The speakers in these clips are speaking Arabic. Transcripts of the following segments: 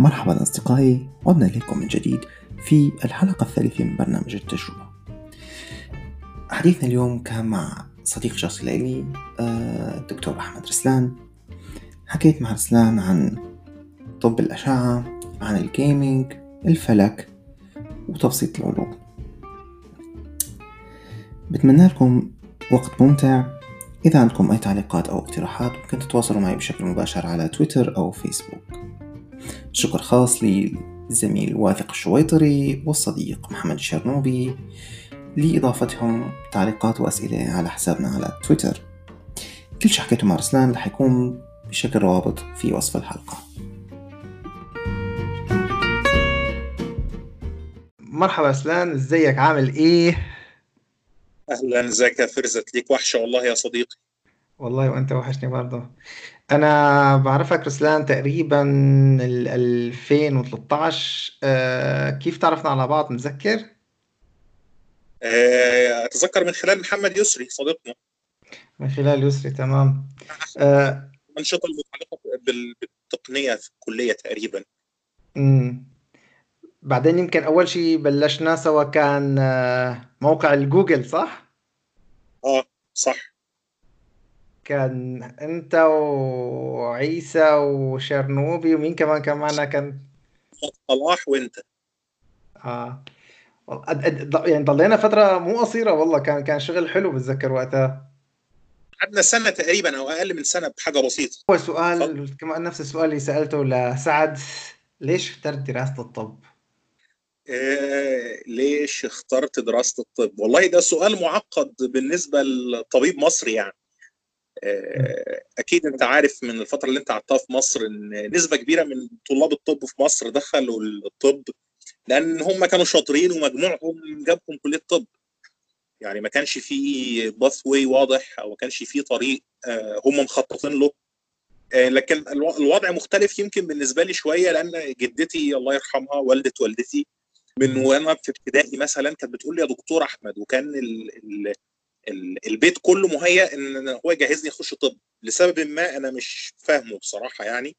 مرحبا أصدقائي عدنا إليكم من جديد في الحلقة الثالثة من برنامج التجربة. حديثنا اليوم كان مع صديق شخصي لي الدكتور أحمد رسلان. حكيت مع رسلان عن طب الأشعة عن الجيمنج الفلك وتبسيط العلوم. بتمنى لكم وقت ممتع. إذا عندكم أي تعليقات أو اقتراحات ممكن تتواصلوا معي بشكل مباشر على تويتر أو فيسبوك. شكر خاص للزميل واثق الشويطري والصديق محمد الشرنوبي لإضافتهم تعليقات وأسئلة على حسابنا على تويتر. كل شي حكيته مع رسلان رح يكون بشكل روابط في وصف الحلقة. مرحبا رسلان إزيك؟ عامل إيه؟ أهلا إزيك يا فرزت ليك وحشة والله يا صديقي. والله وأنت وحشني برضه. أنا بعرفك رسلان تقريبا ال 2013 آه كيف تعرفنا على بعض متذكر؟ آه، أتذكر من خلال محمد يسري صديقنا من خلال يسري تمام آه الانشطه المتعلقه بال- بالتقنية في الكلية تقريبا مم. بعدين يمكن أول شيء بلشنا سوا كان آه، موقع الجوجل صح؟ آه صح كان انت وعيسى وشرنوبي ومين كمان كان معنا كان؟ صلاح وانت. آه. يعني ضلينا فترة مو قصيرة والله كان كان شغل حلو بتذكر وقتها. قعدنا سنة تقريبا أو أقل من سنة بحاجة بسيطة. أول سؤال كمان نفس السؤال اللي سألته لسعد ليش اخترت دراسة الطب؟ آه، ليش اخترت دراسة الطب؟ والله ده سؤال معقد بالنسبة لطبيب مصري يعني. أكيد أنت عارف من الفترة اللي أنت قعدتها في مصر إن نسبة كبيرة من طلاب الطب في مصر دخلوا الطب لأن هم كانوا شاطرين ومجموعهم جابهم كلية الطب يعني ما كانش في باث واي واضح أو ما كانش في طريق آه، هم مخططين له. آه، لكن الو- الوضع مختلف يمكن بالنسبة لي شوية لأن جدتي الله يرحمها والدة والدتي من وأنا في ابتدائي مثلا كانت بتقول لي يا دكتور أحمد وكان ال ال البيت كله مهيأ إن هو يجهزني أخش طب. لسبب ما أنا مش فاهمه بصراحة يعني.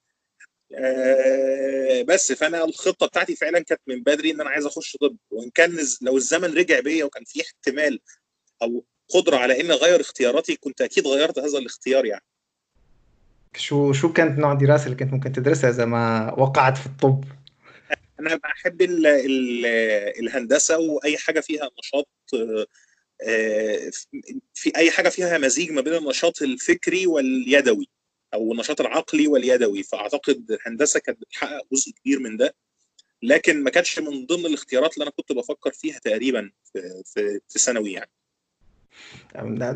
آه، بس فأنا الخطة بتاعتي فعلا كانت من بدري إن أنا عايز أخش طب. وإن كان لو الزمن رجع بيا وكان في احتمال أو قدرة على اني أغير اختياراتي كنت أكيد غيرت هذا الاختيار يعني. شو شو كانت نوع الدراسة اللي كنت ممكن تدرسها إذا ما وقعت في الطب؟ أنا بحب ال ال الهندسة وأي حاجة فيها نشاط آه، في أي حاجة فيها مزيج ما بين النشاط الفكري واليدوي أو النشاط العقلي واليدوي فأعتقد الهندسه كانت بتحقق جزء كبير من ده لكن ما كانتش من ضمن الاختيارات اللي أنا كنت بفكر فيها تقريبا في في, ثانوي يعني.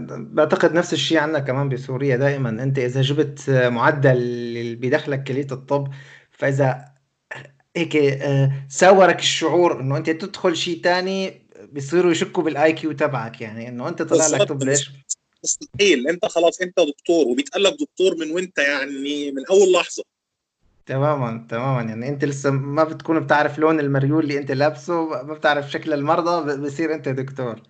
بعتقد نفس الشيء عندنا كمان بسوريا دائما. أنت إذا جبت معدل اللي بيدخلك كلية الطب فإذا هيك آه، ساورك الشعور إنه أنت تدخل شيء تاني بيصيروا يشكوا بال IQ تبعك يعني إنه أنت طلع لك. طب ليش مستحيل. أنت خلاص أنت دكتور وبيتقال لك دكتور من وأنت يعني من أول لحظة. تماما تماما. يعني أنت لسه ما بتكون بتعرف لون المريول اللي أنت لابسه ما بتعرف شكل المرضى بصير أنت دكتور.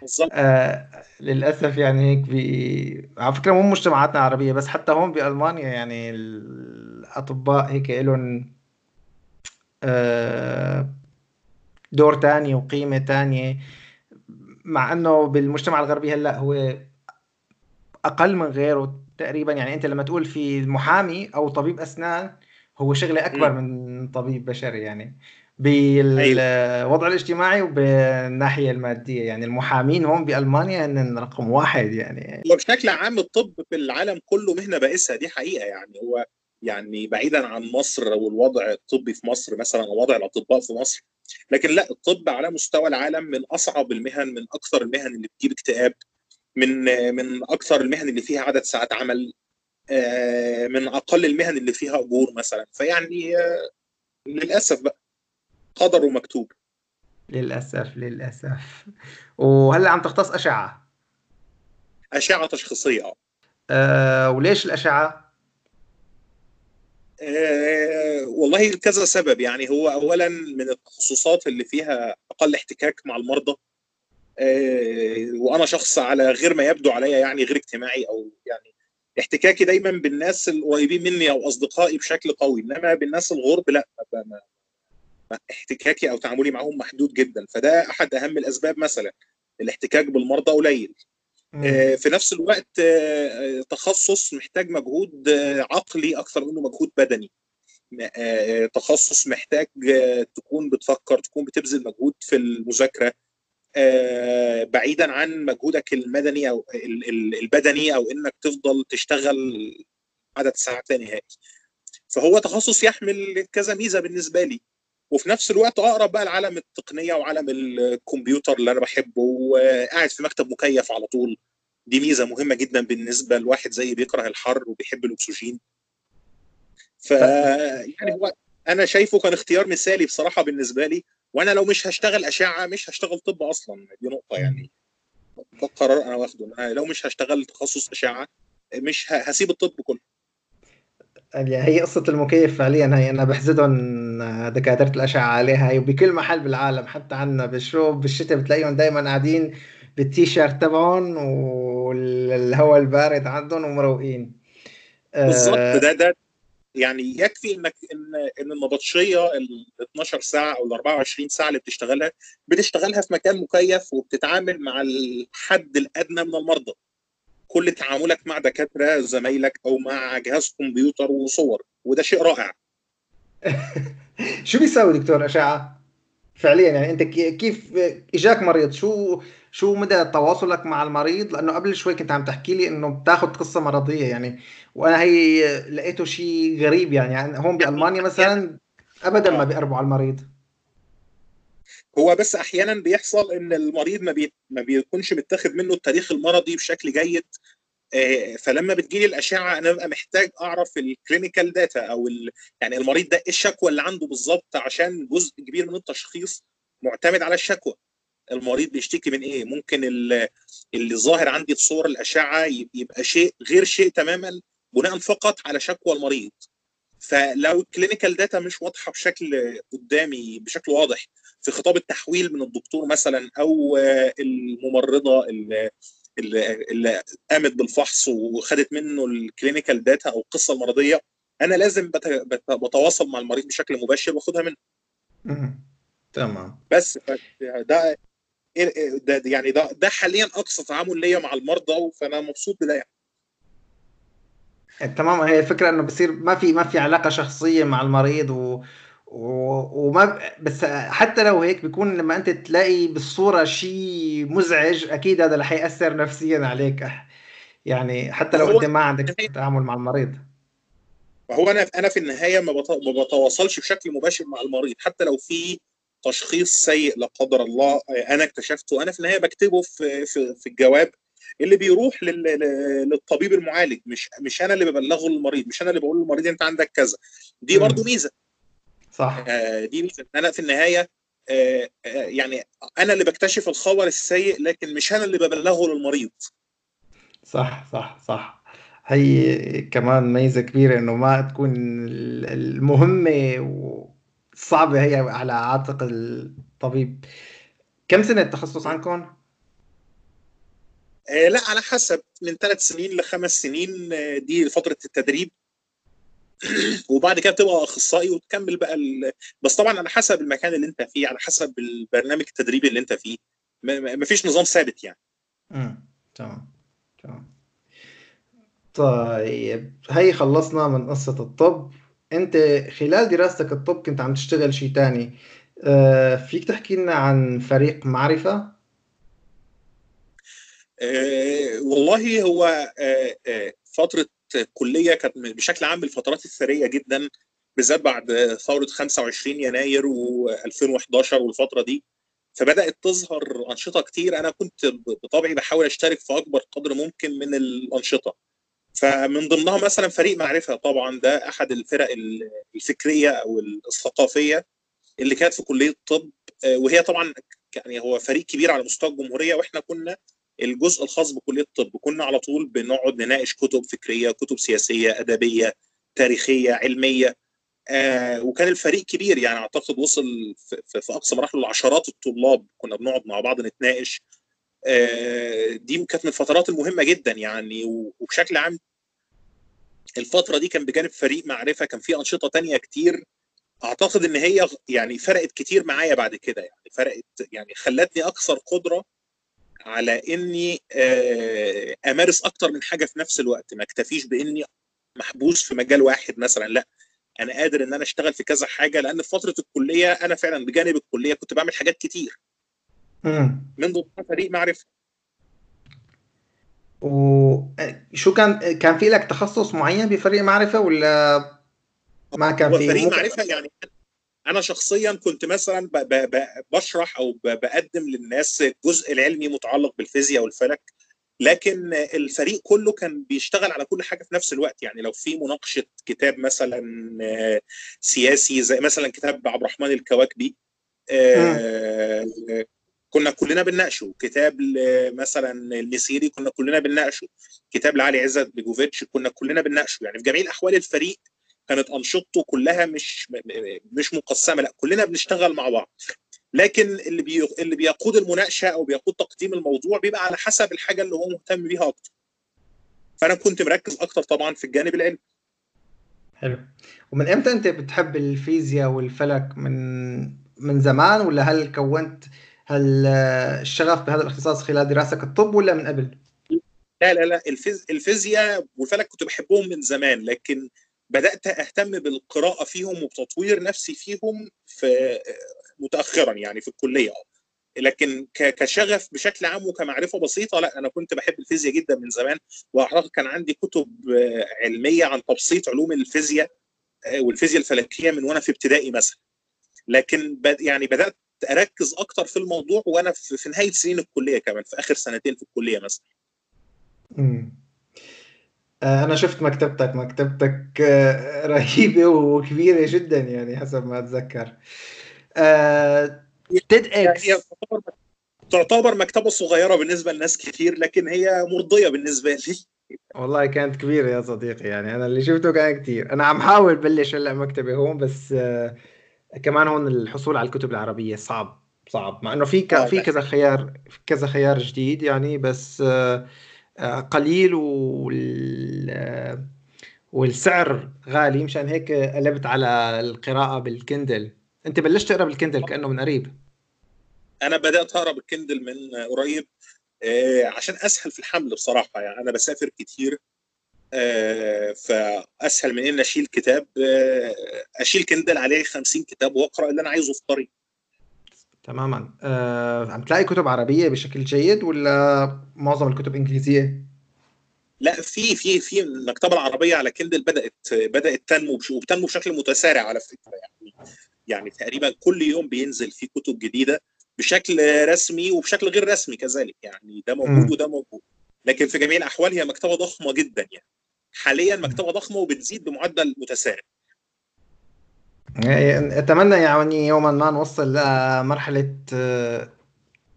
بالظبط. آه للأسف يعني هيك بي... على فكرة مو مجتمعاتنا عربية بس حتى هون بألمانيا يعني الأطباء هيك إلهم آه دور تاني وقيمة تانية مع إنه بالمجتمع الغربي هلأ هو أقل من غيره تقريبا. يعني أنت لما تقول في محامي أو طبيب أسنان هو شغلة أكبر من طبيب بشري يعني. بالوضع الاجتماعي وبالناحية المادية. يعني المحامين هون بألمانيا هن رقم واحد يعني. بشكل عام الطب في العالم كله مهنة بائسة دي حقيقة يعني. هو يعني بعيدا عن مصر والوضع الطبي في مصر مثلا أو وضع الأطباء في مصر لكن لا الطب على مستوى العالم من أصعب المهن من أكثر المهن اللي بتجيب اكتئاب من من أكثر المهن اللي فيها عدد ساعات عمل آه، من أقل المهن اللي فيها أجور مثلا فيعني آه، للأسف بقى قدر ومكتوب للأسف للأسف وهلا عم تختص أشعة أشعة تشخيصية. أه وليش الأشعة؟ آه، والله كذا سبب. يعني هو اولا من التخصصات اللي فيها أقل احتكاك مع المرضى. آه، وأنا شخص على غير ما يبدو عليا يعني غير اجتماعي أو يعني احتكاكي دايما بالناس القريبين مني أو أصدقائي بشكل قوي. إنما بالناس الغرب لا ما احتكاكي أو تعاملي معهم محدود جدا. فده أحد أهم الأسباب مثلا. الاحتكاك بالمرضى قليل. في نفس الوقت آه، تخصص محتاج مجهود آه، عقلي أكثر منه مجهود بدني. تخصص محتاج تكون بتفكر تكون بتبذل مجهود في المذاكرة بعيدا عن مجهودك المدني أو البدني أو إنك تفضل تشتغل عدد ساعات نهائي. فهو تخصص يحمل كذا ميزة بالنسبة لي. وفي نفس الوقت أقرب بقى لعالم التقنية وعالم الكمبيوتر اللي أنا بحبه وقاعد في مكتب مكيف على طول. دي ميزة مهمة جدا بالنسبة لواحد زي بيكره الحر وبيحب الأكسجين. ف يعني هو أنا شايفه كان اختيار مثالي بصراحة بالنسبة لي وأنا لو مش هشتغل أشعة مش هشتغل طب أصلا. دي نقطة يعني. ده قرار أنا واخده. لو مش هشتغل تخصص أشعة مش هسيب الطب كله. هي قصة المكيف فعليا هي أنا بحسدهم دكاترة الأشعة عليها. هي وبكل محل بالعالم حتى عنا بالشوب بالشتاء بتلاقيهم دايما قاعدين بالتيشيرت تبعهم والهواء البارد عندهم ومروقين. بالظبط آه، ده ده يعني يكفي إنك ان إن النبطشية ال 12 ساعة أو ال 24 ساعة اللي بتشتغلها بتشتغلها في مكان مكيف وبتتعامل مع الحد الأدنى من المرضى. كل تعاملك مع دكاترة زمايلك أو مع جهاز كمبيوتر وصور وده شيء رائع. شو بيساوي دكتور أشعة؟ فعليا يعني أنت كيف إجاك مريض؟ شو شو مدى تواصلك مع المريض؟ لأنه قبل شوي كنت عم تحكي لي إنه بتاخذ قصة مرضية يعني وأنا هي لقيته شيء غريب يعني, يعني هون بألمانيا مثلا ابدا ما بيقربوا على المريض. هو بس أحيانا بيحصل إن المريض ما, بي... ما بيكونش متاخد منه التاريخ المرضي بشكل جيد. آه، فلما بتجيلي الأشعة أنا ببقى محتاج أعرف ال clinical data أو. يعني المريض ده إيه الشكوى اللي عنده بالظبط عشان جزء كبير من التشخيص معتمد على الشكوى المريض بيشتكي من إيه ممكن اللي ظاهر عندي في صور الأشعة يبقى شيء غير شيء تماما بناء فقط على شكوى المريض فلو ال clinical data مش واضحة بشكل قدامي بشكل واضح في خطاب التحويل من الدكتور مثلا أو الممرضة اللي اللي قامت بالفحص وخدت منه ال clinical data أو القصة المرضية أنا لازم بتواصل مع المريض بشكل مباشر وأخدها منه. تمام بس ده ده يعني ده ده حاليا أقصى تعامل ليا مع المرضى فأنا مبسوط بده يعني. تمام هي الفكرة إنه بصير ما في ما في علاقة شخصية مع المريض و وما بس حتى لو هيك بيكون لما أنت تلاقي بالصورة شيء مزعج أكيد هذا رح يأثر نفسيا عليك. يعني حتى لو أنت ما عندك تعامل مع المريض. هو أنا أنا في النهاية ما بتواصلش بشكل مباشر مع المريض حتى لو في تشخيص سيء لا قدر الله أنا اكتشفته. أنا في النهاية بكتبه في في, في الجواب اللي بيروح للطبيب المعالج. مش مش أنا اللي ببلغه للمريض مش أنا اللي بقول للمريض أنت عندك كذا. دي برضو ميزة. صح. آه دي ميزة. أنا في النهاية آه آه يعني أنا اللي بكتشف الخبر السيء لكن مش أنا اللي ببلغه للمريض. صح صح صح. هي كمان ميزة كبيرة إنه ما تكون المهمة والصعبه هي على عاتق الطبيب. كم سنة التخصص عندكم؟ آه لا على حسب. من ثلاث سنين لخمس سنين آه، دي فترة التدريب. وبعد كده تبقى أخصائي وتكمل بقى ال... بس طبعا على حسب المكان اللي أنت فيه على حسب البرنامج التدريبي اللي أنت فيه. ما فيش نظام ثابت يعني. امم تمام. تمام. طيب هي خلصنا من قصة الطب. أنت خلال دراستك الطب كنت عم تشتغل شيء تاني. آه فيك تحكي لنا عن فريق معرفة؟ آه والله هو آه آه فترة الكليه كانت بشكل عام من الفترات الثرية جدا بالذات بعد ثورة 25 يناير و2011 والفترة دي. فبدأت تظهر أنشطة كتير. أنا كنت بطبعي بحاول أشترك في أكبر قدر ممكن من الأنشطة. فمن ضمنها مثلا فريق معرفة طبعا ده أحد الفرق الفكرية أو الثقافية اللي كانت في كلية الطب وهي طبعا يعني هو فريق كبير على مستوى الجمهورية وإحنا كنا الجزء الخاص بكلية الطب كنا على طول بنقعد نناقش كتب فكرية كتب سياسية أدبية تاريخية علمية آه وكان الفريق كبير. يعني أعتقد وصل في, في أقصى مراحل لعشرات الطلاب. كنا بنقعد مع بعض نتناقش. آه دي كانت من الفترات المهمة جدا يعني وبشكل عام الفترة دي كان بجانب فريق معرفة كان في أنشطة تانية كتير. أعتقد إن هي يعني فرقت كتير معايا بعد كده يعني فرقت يعني خلتني أكثر قدرة على إني آه، أمارس أكتر من حاجة في نفس الوقت. ما اكتفيش بإني محبوس في مجال واحد مثلا لأ. أنا قادر إن أنا أشتغل في كذا حاجة لأن في فترة الكلية أنا فعلا بجانب الكلية كنت بعمل حاجات كتير. من ضمنها فريق معرفة. وشو كان كان في لك تخصص معين بفريق معرفة ولا ما كان في؟ فريق معرفة يعني أنا شخصيا كنت مثلا بشرح أو بقدم للناس الجزء العلمي متعلق بالفيزياء والفلك لكن الفريق كله كان بيشتغل على كل حاجة في نفس الوقت. يعني لو في مناقشة كتاب مثلا سياسي زي مثلا كتاب عبد الرحمن الكواكبي آه، كنا كلنا بنناقشه. كتاب مثلا المسيري كنا كلنا بنناقشه. كتاب لعلي عزت بيجوفيتش كنا كلنا بنناقشه. يعني في جميع الأحوال الفريق كانت أنشطته كلها مش مش مقسمة لا كلنا بنشتغل مع بعض. لكن اللي بي... اللي بيقود المناقشة أو بيقود تقديم الموضوع بيبقى على حسب الحاجة اللي هو مهتم بيها أكتر. فأنا كنت مركز أكتر طبعا في الجانب العلمي. حلو. ومن إمتى أنت بتحب الفيزياء والفلك؟ من من زمان؟ ولا هل كونت هل الشغف بهذا الاختصاص خلال دراستك الطب ولا من قبل؟ لا لا لا الفيز... الفيزياء والفلك كنت بحبهم من زمان لكن بدأت أهتم بالقراءة فيهم وبتطوير نفسي فيهم في متاخرا يعني في الكلية. لكن كشغف بشكل عام وكمعرفة بسيطة لا أنا كنت بحب الفيزياء جدا من زمان. وأعتقد كان عندي كتب علمية عن تبسيط علوم الفيزياء والفيزياء الفلكية من وأنا في ابتدائي مثلا. لكن يعني بدأت أركز أكتر في الموضوع وأنا في نهاية سنين الكلية كمان في آخر سنتين في الكلية مثلا. آه، أنا شفت مكتبتك مكتبتك آه، رهيبة وكبيرة جدا يعني حسب ما أتذكر. تيد آه، إكس هي تعتبر مكتبة صغيرة بالنسبة لناس كتير لكن هي مرضية بالنسبة لي. والله كانت كبيرة يا صديقي يعني أنا اللي شفته كان كتير أنا عم حاول بلش هلأ مكتبة هون بس كمان هون الحصول على الكتب العربية صعب صعب. مع إنه في في كذا خيار كذا خيار جديد يعني بس آه، قليل وال والسعر غالي مشان هيك قلبت على القراءة بال Kindle. أنت بلشت تقرأ بال Kindle كأنه من قريب؟ أنا بدأت أقرأ بال Kindle من قريب آه، عشان أسهل في الحمل بصراحة. يعني أنا بسافر كتير آه، فأسهل من ان أشيل كتاب أشيل Kindle عليه 50 كتاب وأقرأ اللي أنا عايزه في طريق. تماما. آه، عم تلاقي كتب عربية بشكل جيد ولا معظم الكتب إنجليزية؟ لا في في في المكتبة العربية على كندل بدأت بدأت تنمو وبتنمو بشكل متسارع على فكرة يعني. يعني تقريبا كل يوم بينزل في كتب جديدة بشكل رسمي وبشكل غير رسمي كذلك يعني. ده موجود وده موجود. لكن في جميع الأحوال هي مكتبة ضخمة جدا يعني. حاليا مكتبة ضخمة وبتزيد بمعدل متسارع. يعني أتمنى يعني يوما ما نوصل لمرحله آه،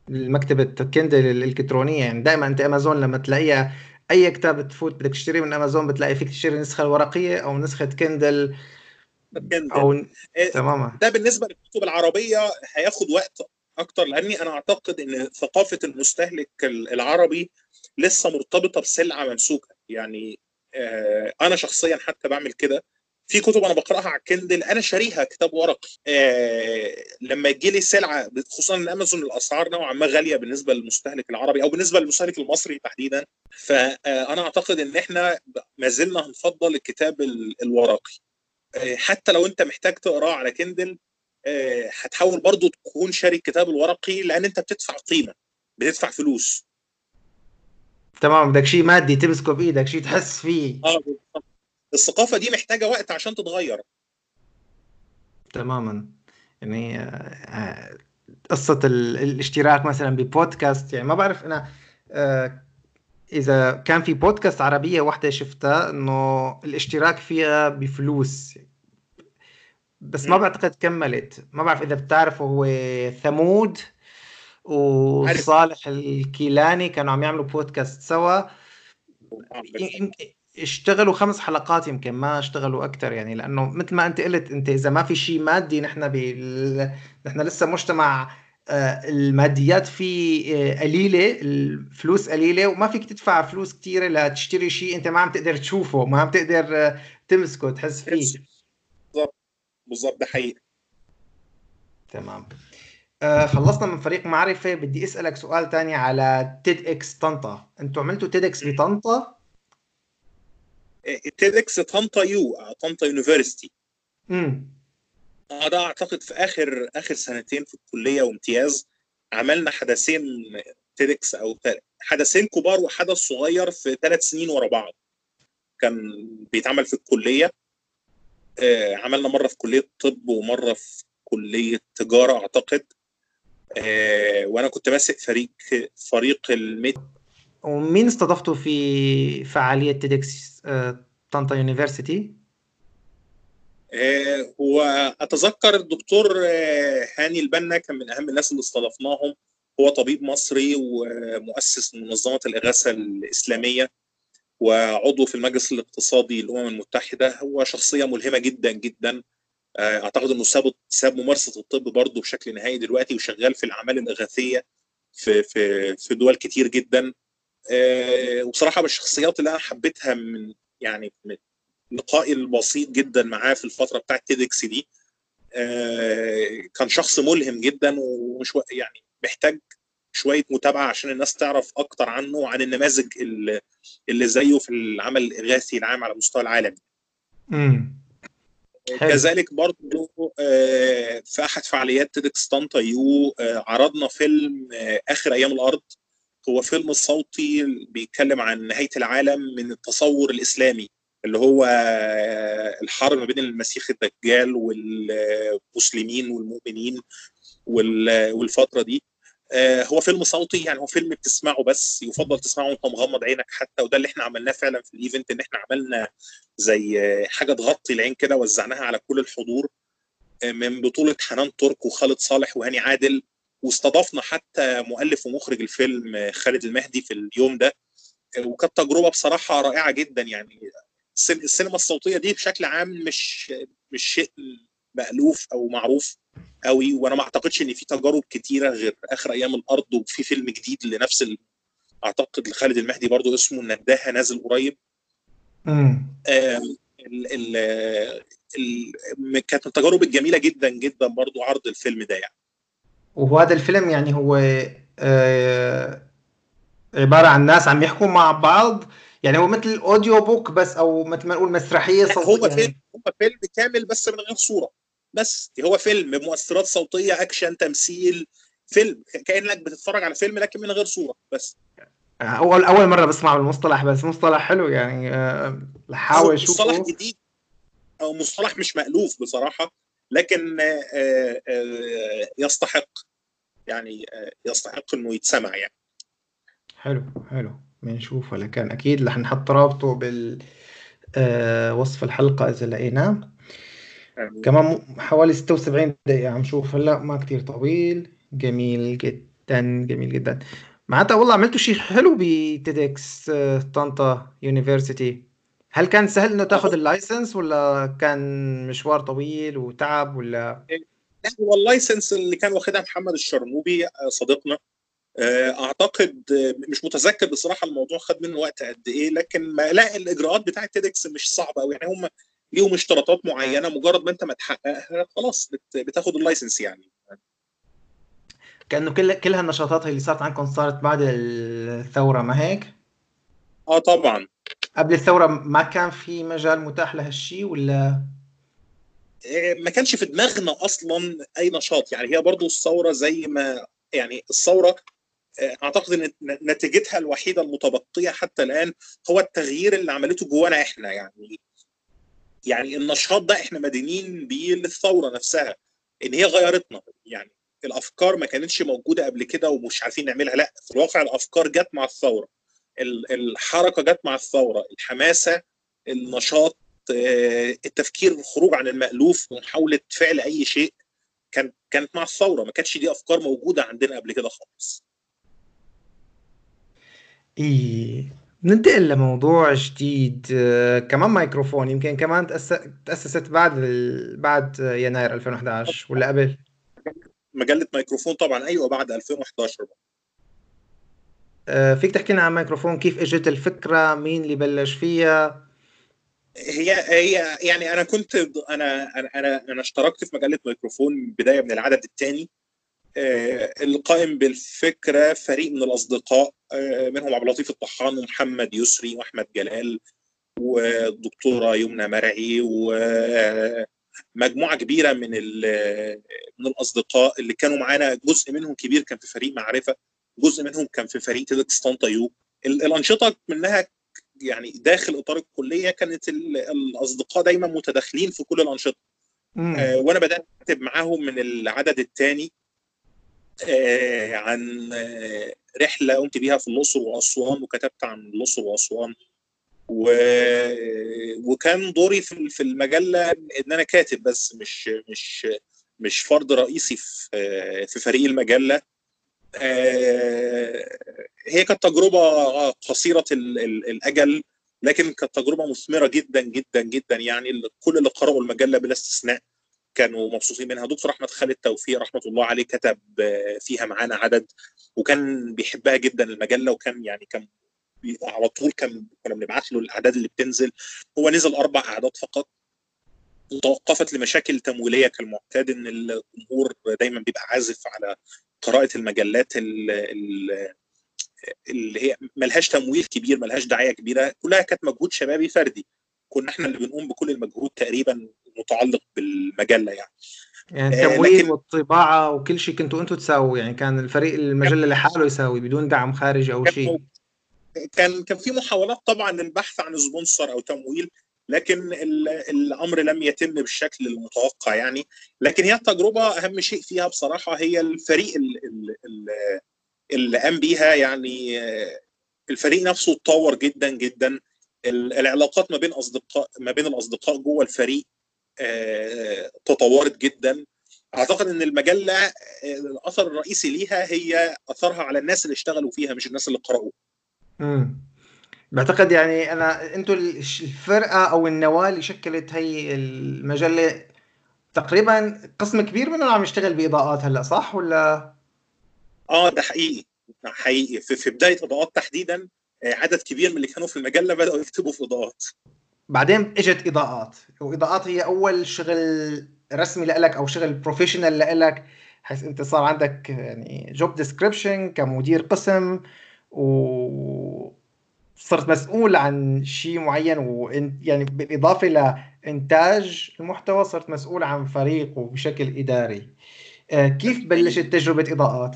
مكتبة Kindle الإلكترونية. يعني دائما أنت أمازون لما تلاقيها أي كتاب تفوت بدك تشتريه من أمازون بتلاقي فيك تشتري النسخه الورقية أو نسخة Kindle أو إيه، تماما. ده بالنسبة للكتب العربية هياخد وقت أكتر لأني أنا أعتقد إن ثقافة المستهلك العربي لسه مرتبطة بسلعة ممسوكه يعني آه، أنا شخصيا حتى بعمل كده. في كتب أنا بقرأها على ال Kindle أنا شاريها كتاب ورقي. آه لما يجي لي سلعة خصوصا إن أمازون الأسعار نوعا ما غالية بالنسبة للمستهلك العربي أو بالنسبة للمستهلك المصري تحديدا. فانا أعتقد إن إحنا ما زلنا هنفضل الكتاب الورقي. آه حتى لو أنت محتاج تقرأه على كندل آه هتحاول برضو تكون شاري الكتاب الورقي لأن أنت بتدفع قيمة بتدفع فلوس. تمام بدك شيء مادي تمسكه بإيدك شيء تحس فيه. آه الثقافة دي محتاجة وقت عشان تتغير. تماما. يعني آه، قصة الاشتراك مثلا ببودكاست يعني ما بعرف أنا آه، إذا كان في بودكاست عربية واحدة شفتها إنه الاشتراك فيها بفلوس. بس ما بعتقد كملت. ما بعرف إذا بتعرفوا هو ثمود وصالح الكيلاني كانوا عم يعملوا بودكاست سوا. اشتغلوا خمس حلقات يمكن ما اشتغلوا أكثر يعني لأنه مثل ما أنت قلت أنت إذا ما في شيء مادي نحن بال... نحن لسه مجتمع آه، الماديات فيه آه، قليلة الفلوس قليلة وما فيك تدفع فلوس كثيره لتشتري شيء أنت ما عم تقدر تشوفه ما عم تقدر آه، تمسكه تحس فيه. بالضبط. بالضبط. ده حقيقي. تمام. آه خلصنا من فريق معرفة. بدي أسألك سؤال تاني على TEDx طنطا. أنتوا عملتوا TEDx بطنطا؟ TEDx طنطا يو طنطا University امم ده أعتقد في آخر آخر سنتين في الكلية وامتياز عملنا حدثين TEDx أو حدثين كبار وحدث صغير في ثلاث سنين ورا بعض. كان بيتعمل في الكلية. آه، عملنا مرة في كلية طب ومرة في كلية تجارة أعتقد. آه، وأنا كنت ماسك فريق فريق ال med ومين استضفته في فعالية TEDx آه، طنطا University؟ آه، واتذكر الدكتور آه، هاني البنا كان من أهم الناس اللي استضفناهم. هو طبيب مصري ومؤسس منظمة الإغاثة الإسلامية وعضو في المجلس الاقتصادي للأمم المتحدة. هو شخصية ملهمة جدا جدا. أعتقد إنه ساب ساب ممارسة الطب برضه بشكل نهائي دلوقتي وشغال في الأعمال الإغاثية في في في دول كتير جدا. وبصراحة من الشخصيات اللي أنا حبيتها من يعني لقائي البسيط جدا معاه في الفترة بتاعت تيدكس دي آه، كان شخص ملهم جدا ومش يعني محتاج شوية متابعة عشان الناس تعرف أكتر عنه وعن النماذج اللي, زيه في العمل الاغاثي العام على مستوى العالم. امم كذلك برضو آه، في أحد فعاليات TEDx طنطا U آه، عرضنا فيلم آخر أيام الأرض هو فيلم صوتي بيتكلم عن نهاية العالم من التصور الإسلامي اللي هو الحرب ما بين المسيح الدجال والمسلمين والمؤمنين والفترة دي. آه، هو فيلم صوتي يعني هو فيلم بتسمعه بس يفضل تسمعه وانت مغمض عينك حتى وده اللي إحنا عملناه فعلا في ال event إن إحنا عملنا زي حاجة تغطي العين كده وزعناها على كل الحضور آه، من بطولة حنان ترك وخالد صالح وهاني عادل. واستضفنا حتى مؤلف ومخرج الفيلم خالد المهدي في اليوم ده وكانت تجربة بصراحة رائعة جدا. يعني السينما الصوتية دي بشكل عام مش مش شيء مألوف أو معروف قوي وأنا ما أعتقدش إن في تجارب كتيرة غير آخر أيام الأرض وفي فيلم جديد لنفس ال... أعتقد لخالد المهدي برضو اسمه النداهة نازل قريب. امم ال... ال... ال... كانت من التجارب الجميلة جدا جدا برضو عرض الفيلم ده يعني. وهذا الفيلم يعني هو آه عبارة عن ناس عم يحكوا مع بعض. يعني هو مثل audio book بس أو مثل ما نقول مسرحية صوتيه هو يعني. فيلم هو فيلم كامل بس من غير صورة. بس هو فيلم بمؤثرات صوتية أكشن تمثيل فيلم كأنك بتتفرج على فيلم لكن من غير صورة بس. أول أول مرة بسمع المصطلح بس مصطلح حلو يعني بحاول أشوفه. مصطلح جديد أو مصطلح مش مألوف بصراحة. لكن آه، آه، يستحق يعني آه، يستحق إنه يتسمع يعني. حلو حلو. بنشوف. ولا كان أكيد رح نحط رابطه بال وصف الحلقة إذا لقيناه. كمان حوالي 76 دقيقة عم شوف. هلأ ما كتير طويل. جميل جدا جميل جدا. معناتها والله عملتوا شيء حلو ب TEDx طنطا University هل كان سهل إنه تاخذ ال license ولا كان مشوار طويل وتعب ولا؟ لا هو ال license اللي كان واخدها محمد الشرنوبي آه، صديقنا. آه، أعتقد مش متذكر بصراحة الموضوع خد منه وقت قد إيه لكن ما لا الإجراءات بتاعه TEDx مش صعبة قوي يعني هم ليهم اشتراطات معينة مجرد ما أنت ما تحققها خلاص بتاخد اللايسنس يعني. كأنه كل كل هالنشاطات اللي صارت عندكم صارت بعد الثورة ما هيك؟ آه طبعا. قبل الثورة ما كان في مجال متاح لهالشيء ولا؟ آه، ما كانش في دماغنا أصلا أي نشاط. يعني هي برضو الثورة زي ما يعني الثورة أعتقد إن نتيجتها الوحيدة المتبقية حتى الآن هو التغيير اللي عملته جوانا إحنا. يعني يعني النشاط ده إحنا مدينين بيه للثورة نفسها إن هي غيرتنا. يعني الأفكار ما كانتش موجودة قبل كده ومش عارفين نعملها. لا في الواقع الأفكار جت مع الثورة. الحركة جت مع الثورة الحماسة النشاط آه، التفكير الخروج عن المألوف ومحاوله فعل أي شيء كان كانت مع الثورة ما كانتش دي أفكار موجودة عندنا قبل كده خالص إيه ننتقل لموضوع جديد آه، كمان مايكروفون يمكن كمان تأسست بعد ال... بعد يناير 2011 ولا قبل؟ مجلة ميكروفون طبعا أيوه بعد 2011 آه، فيك تحكي لنا عن ميكروفون؟ كيف إجت الفكرة؟ مين اللي بلش فيها؟ هي هي يعني أنا كنت أنا أنا أنا اشتركت في مجلة ميكروفون بداية من العدد الثاني. آه، القائم بالفكرة فريق من الأصدقاء آه، منهم عبد اللطيف الطحان ومحمد يسري وأحمد جلال والدكتورة يمنى مرعي ومجموعة كبيرة من من الأصدقاء اللي كانوا معانا. جزء منهم كبير كان في فريق معرفة. جزء منهم كان في فريق طنطا يو الأنشطة منها يعني داخل إطار الكلية كانت الأصدقاء دايما متداخلين في كل الأنشطة. آه وأنا بدأت أكتب معاهم من العدد الثاني آه عن آه رحلة قمت بيها في الأقصر وأسوان وكتبت عن الأقصر وأسوان. و... وكان دوري في في المجلة إن أنا كاتب بس مش مش مش فرد رئيسي في في فريق المجلة. هي كانت تجربة قصيرة الأجل لكن كانت تجربة مثمرة جدا جدا جدا. يعني كل اللي قرأوا المجلة بلا استثناء كانوا مبسوطين منها. دكتور أحمد خالد توفيق رحمة الله عليه كتب فيها معانا عدد وكان بيحبها جدا المجلة وكان يعني كان على طول كان كنا بنبعت له الأعداد اللي بتنزل. هو نزل أربع أعداد فقط وتوقفت لمشاكل تمويلية كالمعتاد إن الجمهور دايما بيبقى عازف على قراءة المجلات اللي هي ملهاش تمويل كبير ملهاش دعايه كبيرة. كلها كانت مجهود شبابي فردي. كنا إحنا اللي بنقوم بكل المجهود تقريبا متعلق بالمجلة يعني. يعني التمويل لكن... والطباعة وكل شيء كنتوا أنتم تساووا؟ يعني كان الفريق المجلة لحاله يساوي بدون دعم خارجي أو شيء؟ كان كان في محاولات طبعا للبحث عن سبونسر أو تمويل. لكن الأمر لم يتم بالشكل المتوقع يعني. لكن هي التجربة أهم شيء فيها بصراحة هي الفريق اللي قام بيها يعني الفريق نفسه اتطور جدا جدا. العلاقات ما بين اصدقاء ما بين الأصدقاء جوه الفريق تطورت جدا. أعتقد إن المجله الأثر الرئيسي ليها هي أثرها على الناس اللي اشتغلوا فيها مش الناس اللي قرأوا. بعتقد يعني أنا أنتوا الفرقة أو النواة اللي شكلت هي المجلة تقريبا قسم كبير منهم عم يشتغل بإضاءات هلأ صح؟ ولا؟ آه ده حقيقي. حقيقي. في, في بداية إضاءات تحديدا عدد كبير من اللي كانوا في المجلة بدأوا يكتبوا في إضاءات. بعدين إجت إضاءات وإضاءات هي أول شغل رسمي لك أو شغل professional لك حيث أنت صار عندك يعني job description كمدير قسم و صرت مسؤول عن شيء معين وانت يعني بالإضافة لانتاج المحتوى صرت مسؤول عن فريق وبشكل إداري. كيف بلشت تجربة إضاءات؟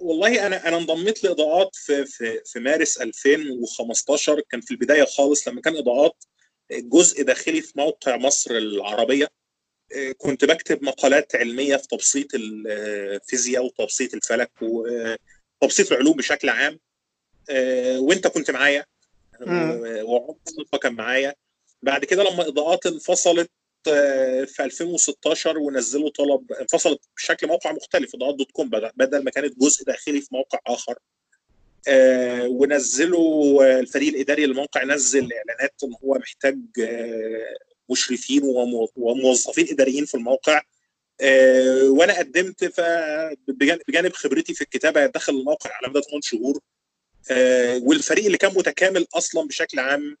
والله أنا أنا انضميت لإضاءات في في في مارس 2015 كان في البداية خالص لما كان إضاءات جزء داخلي في موقع مصر العربية. كنت بكتب مقالات علمية في تبسيط الفيزياء وتبسيط الفلك وتبسيط العلوم بشكل عام وانت كنت معايا. وعمر كان معايا. بعد كده لما إضاءات انفصلت في 2016 ونزلوا طلب انفصلت بشكل موقع مختلف إضاءات دوت كوم بدل ما كانت جزء داخلي في موقع آخر. آه ونزلوا الفريق الإداري للموقع نزل إعلانات إن هو محتاج آه مشرفين وموظفين إداريين في الموقع. آه وأنا قدمت بجانب خبرتي في الكتابة دخل الموقع على مدى 8 شهور والفريق اللي كان متكامل أصلا بشكل عام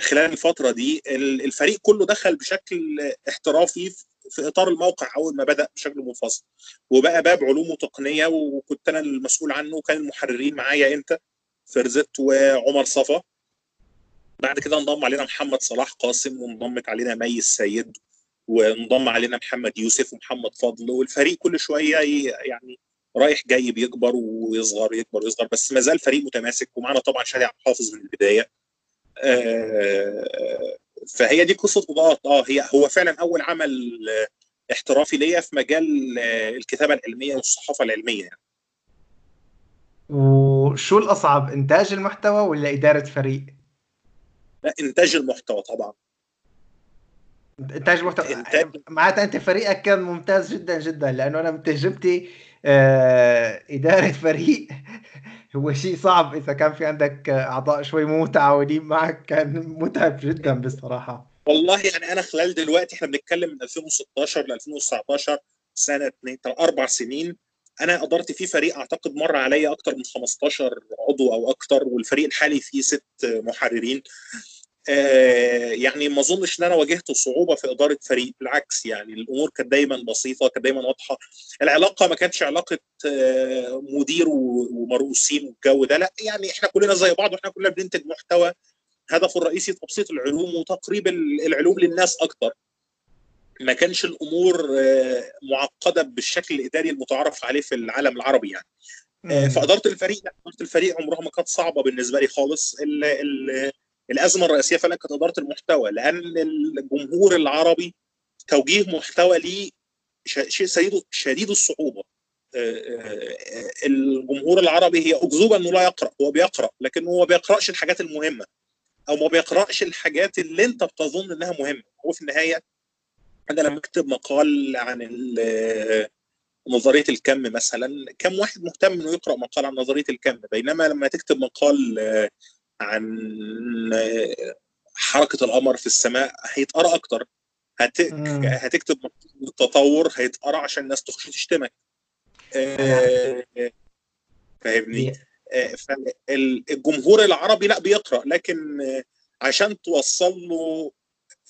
خلال الفترة دي الفريق كله دخل بشكل احترافي في إطار الموقع أول ما بدأ بشكل منفصل وبقى باب علوم وتقنيه وكنت أنا المسؤول عنه وكان المحررين معايا أنت فرزت وعمر صفا. بعد كده انضم علينا محمد صلاح قاسم وانضمت علينا مي السيد وانضم علينا محمد يوسف ومحمد فضل والفريق كل شوية يعني رايح جاي بيكبر ويصغر يكبر ويصغر بس ما زال فريق متماسك ومعنا طبعا شادي عبد الحافظ من البداية آه فهي دي قصة اضاءات آه هي هو فعلا أول عمل احترافي ليا في مجال الكتابة العلمية والصحافة العلمية يعني. وشو الأصعب إنتاج المحتوى ولا إدارة فريق؟ لا إنتاج المحتوى طبعا انتاج إنتاج... معناتها انت فريقك كان ممتاز جدا جدا لأنه أنا من تجربتي آه إدارة فريق هو شيء صعب. إذا كان في عندك أعضاء شوي مو متعاونين معك كان متعب جدا بصراحة. والله يعني أنا خلال دلوقتي إحنا بنتكلم من 2016 ل 2019 سنة اثنين أربع سنين. أنا ادرت فيه فريق أعتقد مر عليا أكتر من 15 عضو أو أكتر والفريق الحالي فيه ست محررين. آه، يعني ما اظنش ان أنا واجهت صعوبة في إدارة فريق بالعكس يعني الأمور كانت دايما بسيطة كانت دايما واضحة. العلاقة ما كانتش علاقة آه، مدير ومرؤوسين والجو ده لا يعني إحنا كلنا زي بعض وإحنا كلنا بننتج محتوى هدفه الرئيسي تبسيط العلوم وتقريب العلوم للناس أكتر. ما كانش الأمور آه، معقدة بالشكل الإداري المتعارف عليه في العالم العربي يعني. فإدارة الفريق إدارة الفريق عمرها ما كانت صعبة بالنسبة لي خالص. ال ال الأزمة الرئيسية فعلا كانت إدارة المحتوى لأن الجمهور العربي توجيه محتوى ليه شيء شديد شديد الصعوبة. الجمهور العربي هي اكذوبه إنه لا يقرأ هو بيقرأ لكن هو ما بيقرأش الحاجات المهمة أو ما بيقرأش الحاجات اللي أنت بتظن إنها مهمة. هو في النهاية أنا لما أكتب مقال عن نظرية الكم مثلا كم واحد مهتم إنه يقرأ مقال عن نظرية الكم؟ بينما لما تكتب مقال عن حركة القمر في السماء هيتقرأ أكتر. هت... هتكتب التطور هيتقرأ عشان الناس تخش تشتمك. آه، فاهمني؟ آه، الجمهور العربي لا بيقرأ. لكن عشان توصل له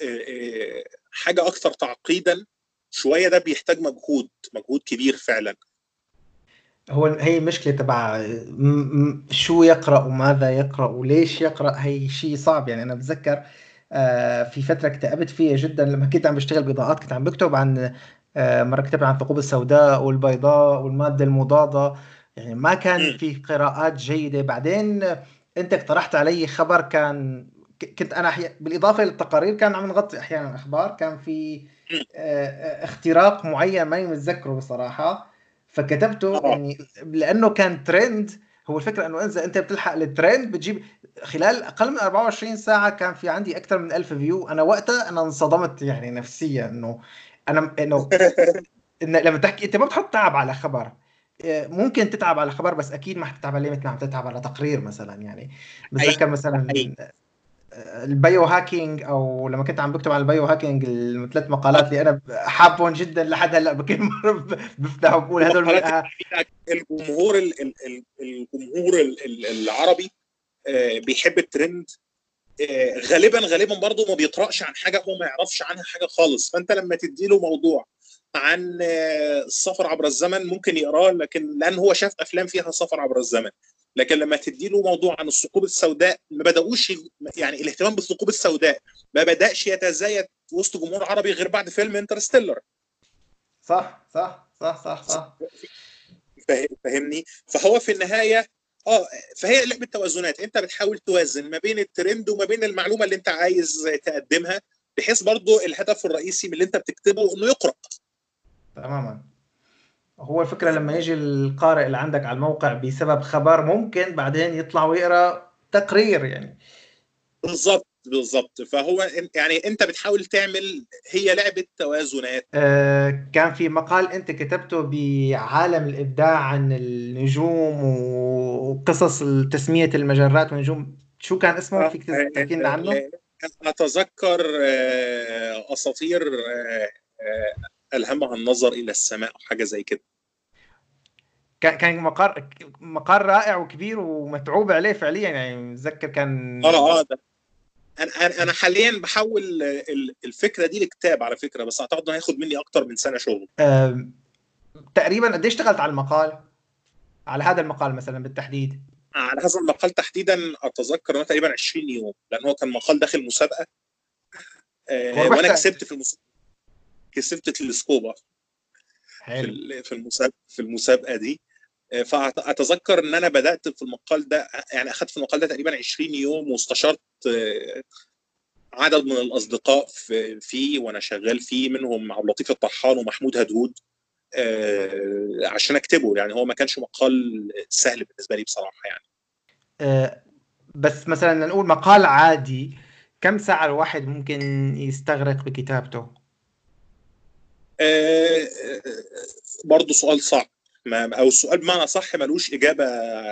آه، حاجة أكثر تعقيدا شوية ده بيحتاج مجهود مجهود كبير فعلا. هو هي المشكلة تبع شو يقرأ وماذا يقرأ وليش يقرأ هي شيء صعب. يعني أنا بتذكر آه، في فترة اكتئبت فيها جدا لما كنت عم بشتغل بإضاءات كنت عم بكتب عن آه، مرة كتبت عن الثقوب السوداء والبيضاء والمادة المضادة. يعني ما كان في قراءات جيدة. بعدين أنت اقترحت علي خبر كان كنت أنا بالإضافة للتقارير كان عم نغطي أحيانا أخبار. كان في آه، اختراق معين ماني متذكره بصراحة. فكتبته آه. يعني لأنه كان ترند هو الفكرة إنه اذا أنت بتلحق الترند بتجيب خلال أقل من 24 ساعة كان في عندي أكثر من 1000 فيو أنا وقتها أنا انصدمت يعني نفسيا إنه أنا إنه إن لما تحكي أنت ما بتحط تعب على خبر. آه، ممكن تتعب على خبر بس أكيد ما حتتعب عليه مثل ما عم تتعب على تقرير مثلا يعني. بتذكر مثلا ال biohacking أو لما كنت عم بكتب عن ال biohacking الثلاث مقالات اللي أنا حابهم جدا لحد هلأ بكل مرة بفتح وبقول هذول الجمهور الجمهور العربي آه، بيحب الترند. آه، غالبا غالبا برضه ما بيقراش عن حاجة هو ما يعرفش عنها حاجة خالص. فأنت لما تدي له موضوع عن آه، السفر عبر الزمن ممكن يقراه لكن لأن هو شاف أفلام فيها سفر عبر الزمن. لكن لما تدي له موضوع عن الثقوب السوداء ما بدأوش يعني الاهتمام بالثقوب السوداء ما بدأش يتزايد وسط جمهور عربي غير بعد فيلم انترستيلر. صح صح صح صح صح. فاهمني؟ فهو في النهاية آه فهي لعبة توازنات. أنت بتحاول توازن ما بين الترند وما بين المعلومة اللي أنت عايز تقدمها بحيث برضو الهدف الرئيسي من اللي أنت بتكتبه إنه يقرأ. تماما. هو الفكرة لما يجي القارئ اللي عندك على الموقع بسبب خبر ممكن بعدين يطلع ويقرأ تقرير يعني. بالظبط بالظبط فهو يعني أنت بتحاول تعمل هي لعبة توازنات. آه كان في مقال أنت كتبته بعالم الإبداع عن النجوم وقصص تسمية المجرات والنجوم. شو كان اسمه؟ فيك تحكي لنا عنه؟ آه، أتذكر آه، أساطير آه، ألهمها النظر إلى السماء أو حاجة زي كده. كان مقر مقر رائع وكبير ومتعوب عليه فعليا يعني متذكر كان آه آه ده. أنا أنا حاليا بحول الفكرة دي لكتاب على فكرة بس أعتقد إنه هياخد مني أكتر من سنة شغل. تقريبا قد إيش اشتغلت على المقال؟ على هذا المقال مثلا بالتحديد. على هذا المقال تحديدا أتذكر إنه تقريبا 20 يوم لأن هو كان مقال داخل مسابقة. أه وأنا كسبت في المسابقة. كسبت تلسكوبا في في المسابقه في المسابقة دي. آه، فأتذكر إن أنا بدأت في المقال ده يعني اخذت في المقال ده تقريبا 20 يوم واستشرت آه، عدد من الأصدقاء فيه وأنا شغال فيه منهم عبد اللطيف الطحان ومحمود هدهود آه، عشان أكتبه. يعني هو ما كانش مقال سهل بالنسبة لي بصراحة يعني. بس مثلا نقول مقال عادي كم ساعة الواحد ممكن يستغرق بكتابته برضه سؤال صعب. ما أو السؤال بمعنى صح ملوش إجابة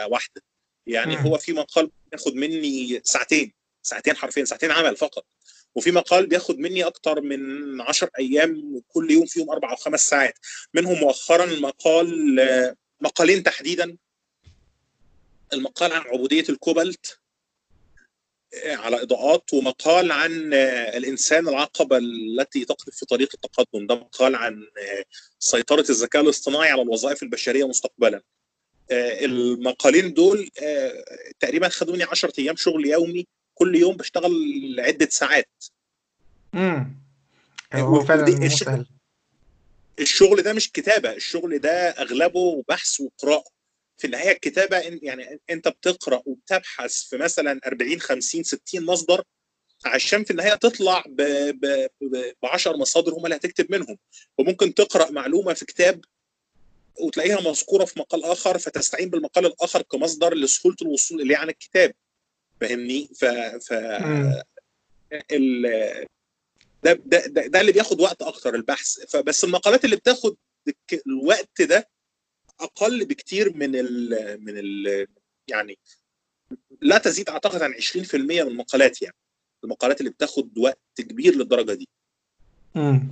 واحدة. يعني م. هو في مقال ياخد مني ساعتين ساعتين حرفيا ساعتين عمل فقط. وفي مقال بياخد مني أكتر من 10 أيام وكل يوم فيهم أربع أو خمس ساعات. منهم مؤخرا المقال آه، مقالين تحديدا. المقال عن عبودية الكوبالت. آه، على إضاءات ومقال عن آه، الإنسان العقبة التي تقف في طريق التقدم. ده مقال عن سيطرة الذكاء الاصطناعي على الوظائف البشرية مستقبلا. المقالين دول تقريبا خدوني 10 أيام شغل يومي. كل يوم بشتغل عدة ساعات. امم هو فعلا الشغل ده مش كتابة. الشغل ده أغلبه بحث وقراءة. في النهاية الكتابة يعني أنت بتقرأ وبتبحث في مثلا 40 50 60 مصدر عشان في النهاية تطلع ب ب 10 مصادر هم اللي هتكتب منهم. وممكن تقرأ معلومة في كتاب وتلاقيها مذكورة في مقال آخر فتستعين بالمقال الآخر كمصدر لسهولة الوصول إليه عن الكتاب. فاهمني؟ ف ف ال... ده, ده, ده, ده اللي بياخد وقت أكتر البحث. فبس المقالات اللي بتاخد الوقت ده أقل بكتير من ال من ال يعني لا تزيد أعتقد عن 20% من المقالات يعني المقالات اللي بتاخد وقت كبير للدرجة دي امم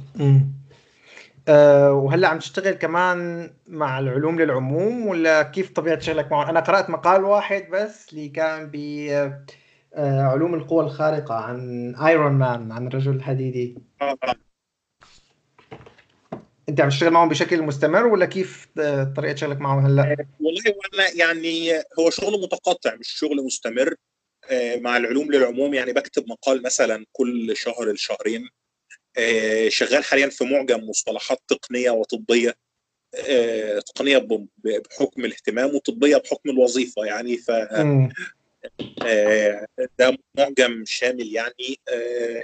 أه وهلا عم تشتغل كمان مع العلوم للعموم ولا كيف طبيعة شغلك معهم؟ أنا قرأت مقال واحد بس اللي كان ب آه، علوم القوى الخارقة عن ايرون مان عن الرجل الحديدي آه. انت عم تشتغل معهم بشكل مستمر ولا كيف آه، طريقة شغلك معهم هلأ؟ والله وأنا يعني هو شغل متقطع مش شغل مستمر. مع العلوم للعموم يعني بكتب مقال مثلا كل شهر لشهرين. آه، شغال حاليا في معجم مصطلحات تقنية وطبية. آه، تقنية بحكم الاهتمام وطبية بحكم الوظيفة يعني. ف آه، ده معجم شامل يعني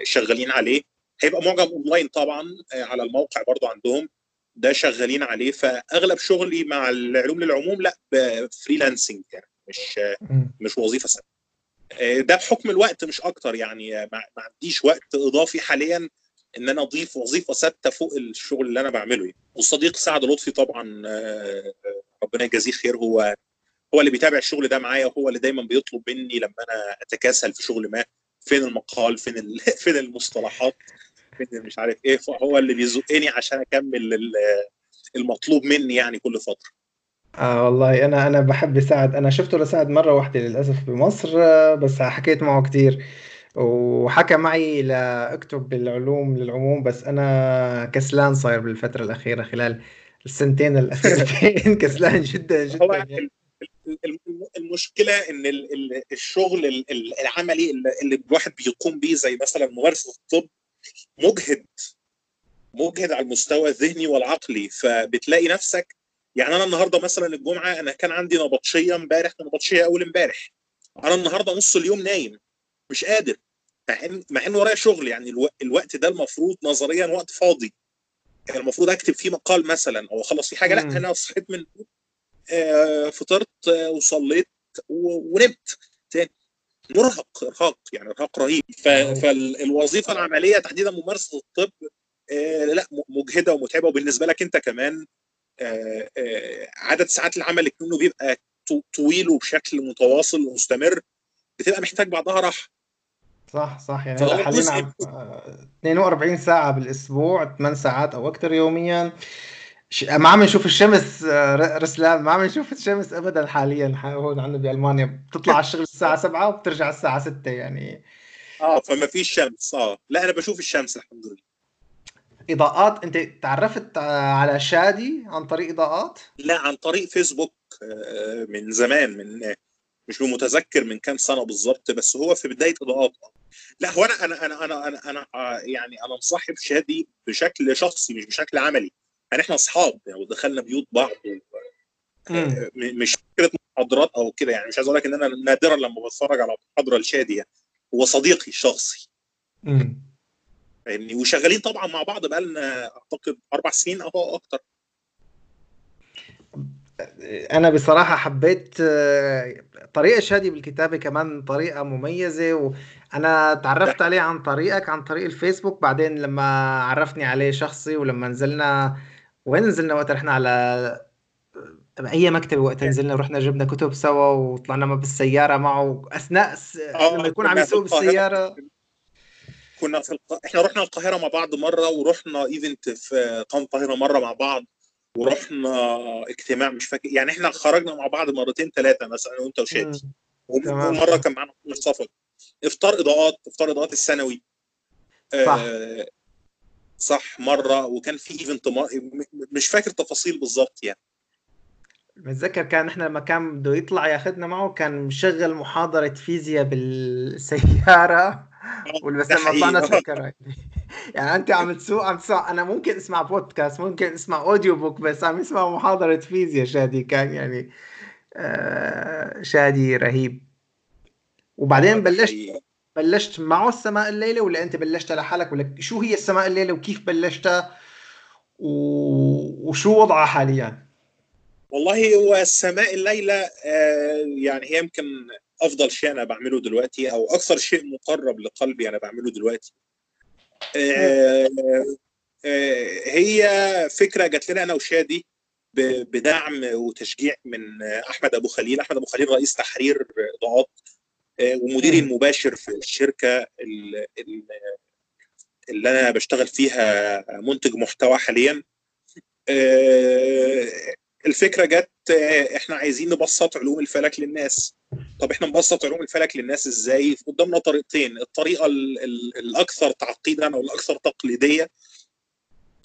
شغالين عليه. هيبقى معجم أونلاين طبعا على الموقع برضو عندهم. ده شغالين عليه. فأغلب شغلي مع العلوم للعموم ال freelancing يعني مش مش وظيفة ثابته ده بحكم الوقت مش أكتر يعني. ما عنديش وقت إضافي حاليا إن أنا أضيف وظيفة ثابتة فوق الشغل اللي أنا بعمله يعني. والصديق سعد لطفي طبعا آه، ربنا يجازيه خير. هو هو اللي بيتابع الشغل ده معايا وهو اللي دايما بيطلب مني لما أنا أتكاسل في شغل ما. فين المقال؟ فين. فين المصطلحات؟ مش عارف إيه فهو اللي بيزقني عشان أكمل المطلوب مني يعني كل فترة. آه والله أنا أنا بحب سعد. أنا شفته لسعد مرة واحدة للأسف بمصر آه، بس حكيت معه كثير وحكى معي لأكتب بالعلوم للعموم بس أنا كسلان صاير بالفترة الأخيرة خلال السنتين الأخيرتين. كسلان جدا جدا. يعني. المشكلة إن الشغل العملي اللي الواحد بيقوم به زي مثلا ممارسة الطب مجهد مجهد على المستوى الذهني والعقلي فبتلاقي نفسك يعني أنا النهارده مثلا الجمعة أنا كان عندي نبطشية امبارح نبطشية أول امبارح. أنا النهارده نص اليوم نايم مش قادر. مع إن ورايا شغل يعني ألو... الوقت ده المفروض نظريا وقت فاضي. يعني المفروض أكتب فيه مقال مثلا أو أخلص فيه حاجة لأ أنا صحيت من آه فطرت آه وصليت و... ونمت. مرهق إرهاق يعني إرهاق رهيب. ف... فالوظيفة العملية تحديدا ممارسة الطب آه لا مجهدة ومتعبة. وبالنسبة لك أنت كمان آه آه عدد ساعات العمل منه بيبقى طويل وبشكل متواصل ومستمر بتبقى محتاج بعضها راحة. صح صح. يعني هلا حاليا عم 42 ساعة بالأسبوع 8 ساعات أو أكثر يوميا. ما عم نشوف الشمس آه، رسلان ما عم نشوف الشمس ابدا حاليا. هون عندنا بألمانيا بتطلع على الشغل الساعة 7 وبترجع الساعة 6 يعني. آه فما فيش شمس. آه لا أنا بشوف الشمس الحمد لله. إضاءات أنت تعرفت على شادي عن طريق إضاءات؟ لا عن طريق فيسبوك آه، من زمان من مش متذكر من كام سنة بالظبط بس هو في بداية اضاءات لا هو أنا أنا أنا أنا أنا, أنا يعني أنا مصاحب شادي بشكل شخصي مش بشكل عملي. يعني إحنا اصحاب يعني ودخلنا بيوت بعض مش فكرة محاضرات أو كده يعني مش عايز أقول لك إن أنا نادرا لما بتفرج على محاضرة لشادي يعني. هو صديقي الشخصي فاهمني؟ وشغالين طبعا مع بعض بقى لنا أعتقد أربع سنين أو أكتر. أنا بصراحة حبيت آه، طريقة شادي بالكتابة كمان طريقة مميزة وأنا تعرفت عليه عن طريقك عن طريق الفيسبوك بعدين لما عرفني عليه شخصي ولما نزلنا وين نزلنا وقت رحنا على أي مكتبة وقت نزلنا ورحنا جبنا كتب سوا وطلعنا بالسيارة معه؟ أثناء س... آه، لما يكون عم يسوق بالسيارة. كنا في الق... إحنا رحنا القاهرة مع بعض مرة ورحنا ايفنت في قام القاهرة مرة مع بعض ورحنا اجتماع مش فاكر يعني إحنا خرجنا مع بعض مرتين ثلاثة مثلا وأنت وشادي. ومرة كان معانا مصطفى إفطار إضاءات إفطار إضاءات السنوي صح. آه صح مرة وكان في event مش فاكر تفاصيل بالظبط يعني. بتذكر كان إحنا لما كان بده يطلع ياخذنا معه كان مشغل محاضرة فيزياء بالسيارة بس ده لما طلعنا يعني أنت عم تسوق عم تسوق. أنا ممكن أسمع بودكاست ممكن أسمع audiobook بس عم يسمع محاضرة فيزياء. شادي كان يعني آه شادي رهيب. وبعدين ده بلشت. بلشت معه السماء الليلة ولا أنت بلشتها لحالك ولا شو هي السماء الليلة وكيف بلشتها و... وشو وضعها حاليا؟ والله هو السماء الليلة آه، يعني هي يمكن أفضل شيء أنا بعمله دلوقتي أو أكثر شيء مقرب لقلبي أنا بعمله دلوقتي. آه، آه، هي فكرة جات لنا أنا وشادي بدعم وتشجيع من أحمد أبو خليل. أحمد أبو خليل رئيس تحرير إضاءات ومديري مم. المباشر في الشركة ال- ال- اللي أنا بشتغل فيها منتج محتوى حاليا. آه، الفكرة جت آه، إحنا عايزين نبسط علوم الفلك للناس. طب إحنا نبسط علوم الفلك للناس إزاي؟ قدامنا طريقتين. الطريقة ال ال الأكثر تعقيدا أو الأكثر تقليدية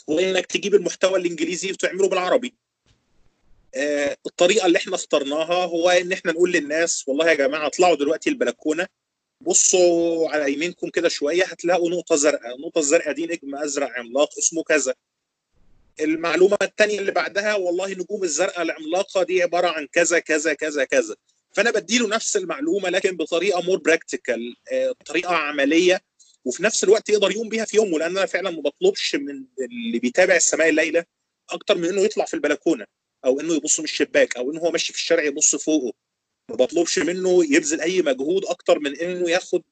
هو إنك تجيب المحتوى الإنجليزي وتعمله بالعربي. آه، الطريقة اللي إحنا اخترناها هو إن إحنا نقول للناس والله يا جماعة اطلعوا دلوقتي البلكونة بصوا على يمينكم كده شوية هتلاقوا نقطة زرقاء النقطه الزرقاء دي نجم أزرق عملاق اسمه كذا. المعلومة الثانية اللي بعدها والله نجوم الزرقاء العملاقة دي عبارة عن كذا كذا كذا كذا. فأنا بديله نفس المعلومة لكن بطريقة more practical طريقة عملية وفي نفس الوقت يقدر يقوم بيها في يومه لأن أنا فعلا ما بطلبش من اللي بيتابع السماء الليلة أكتر من إنه يطلع في البلكونة. أو انه يبص من الشباك أو انه هو ماشي في الشارع يبص فوقه. ما بطلبش منه يبذل اي مجهود أكتر من انه ياخد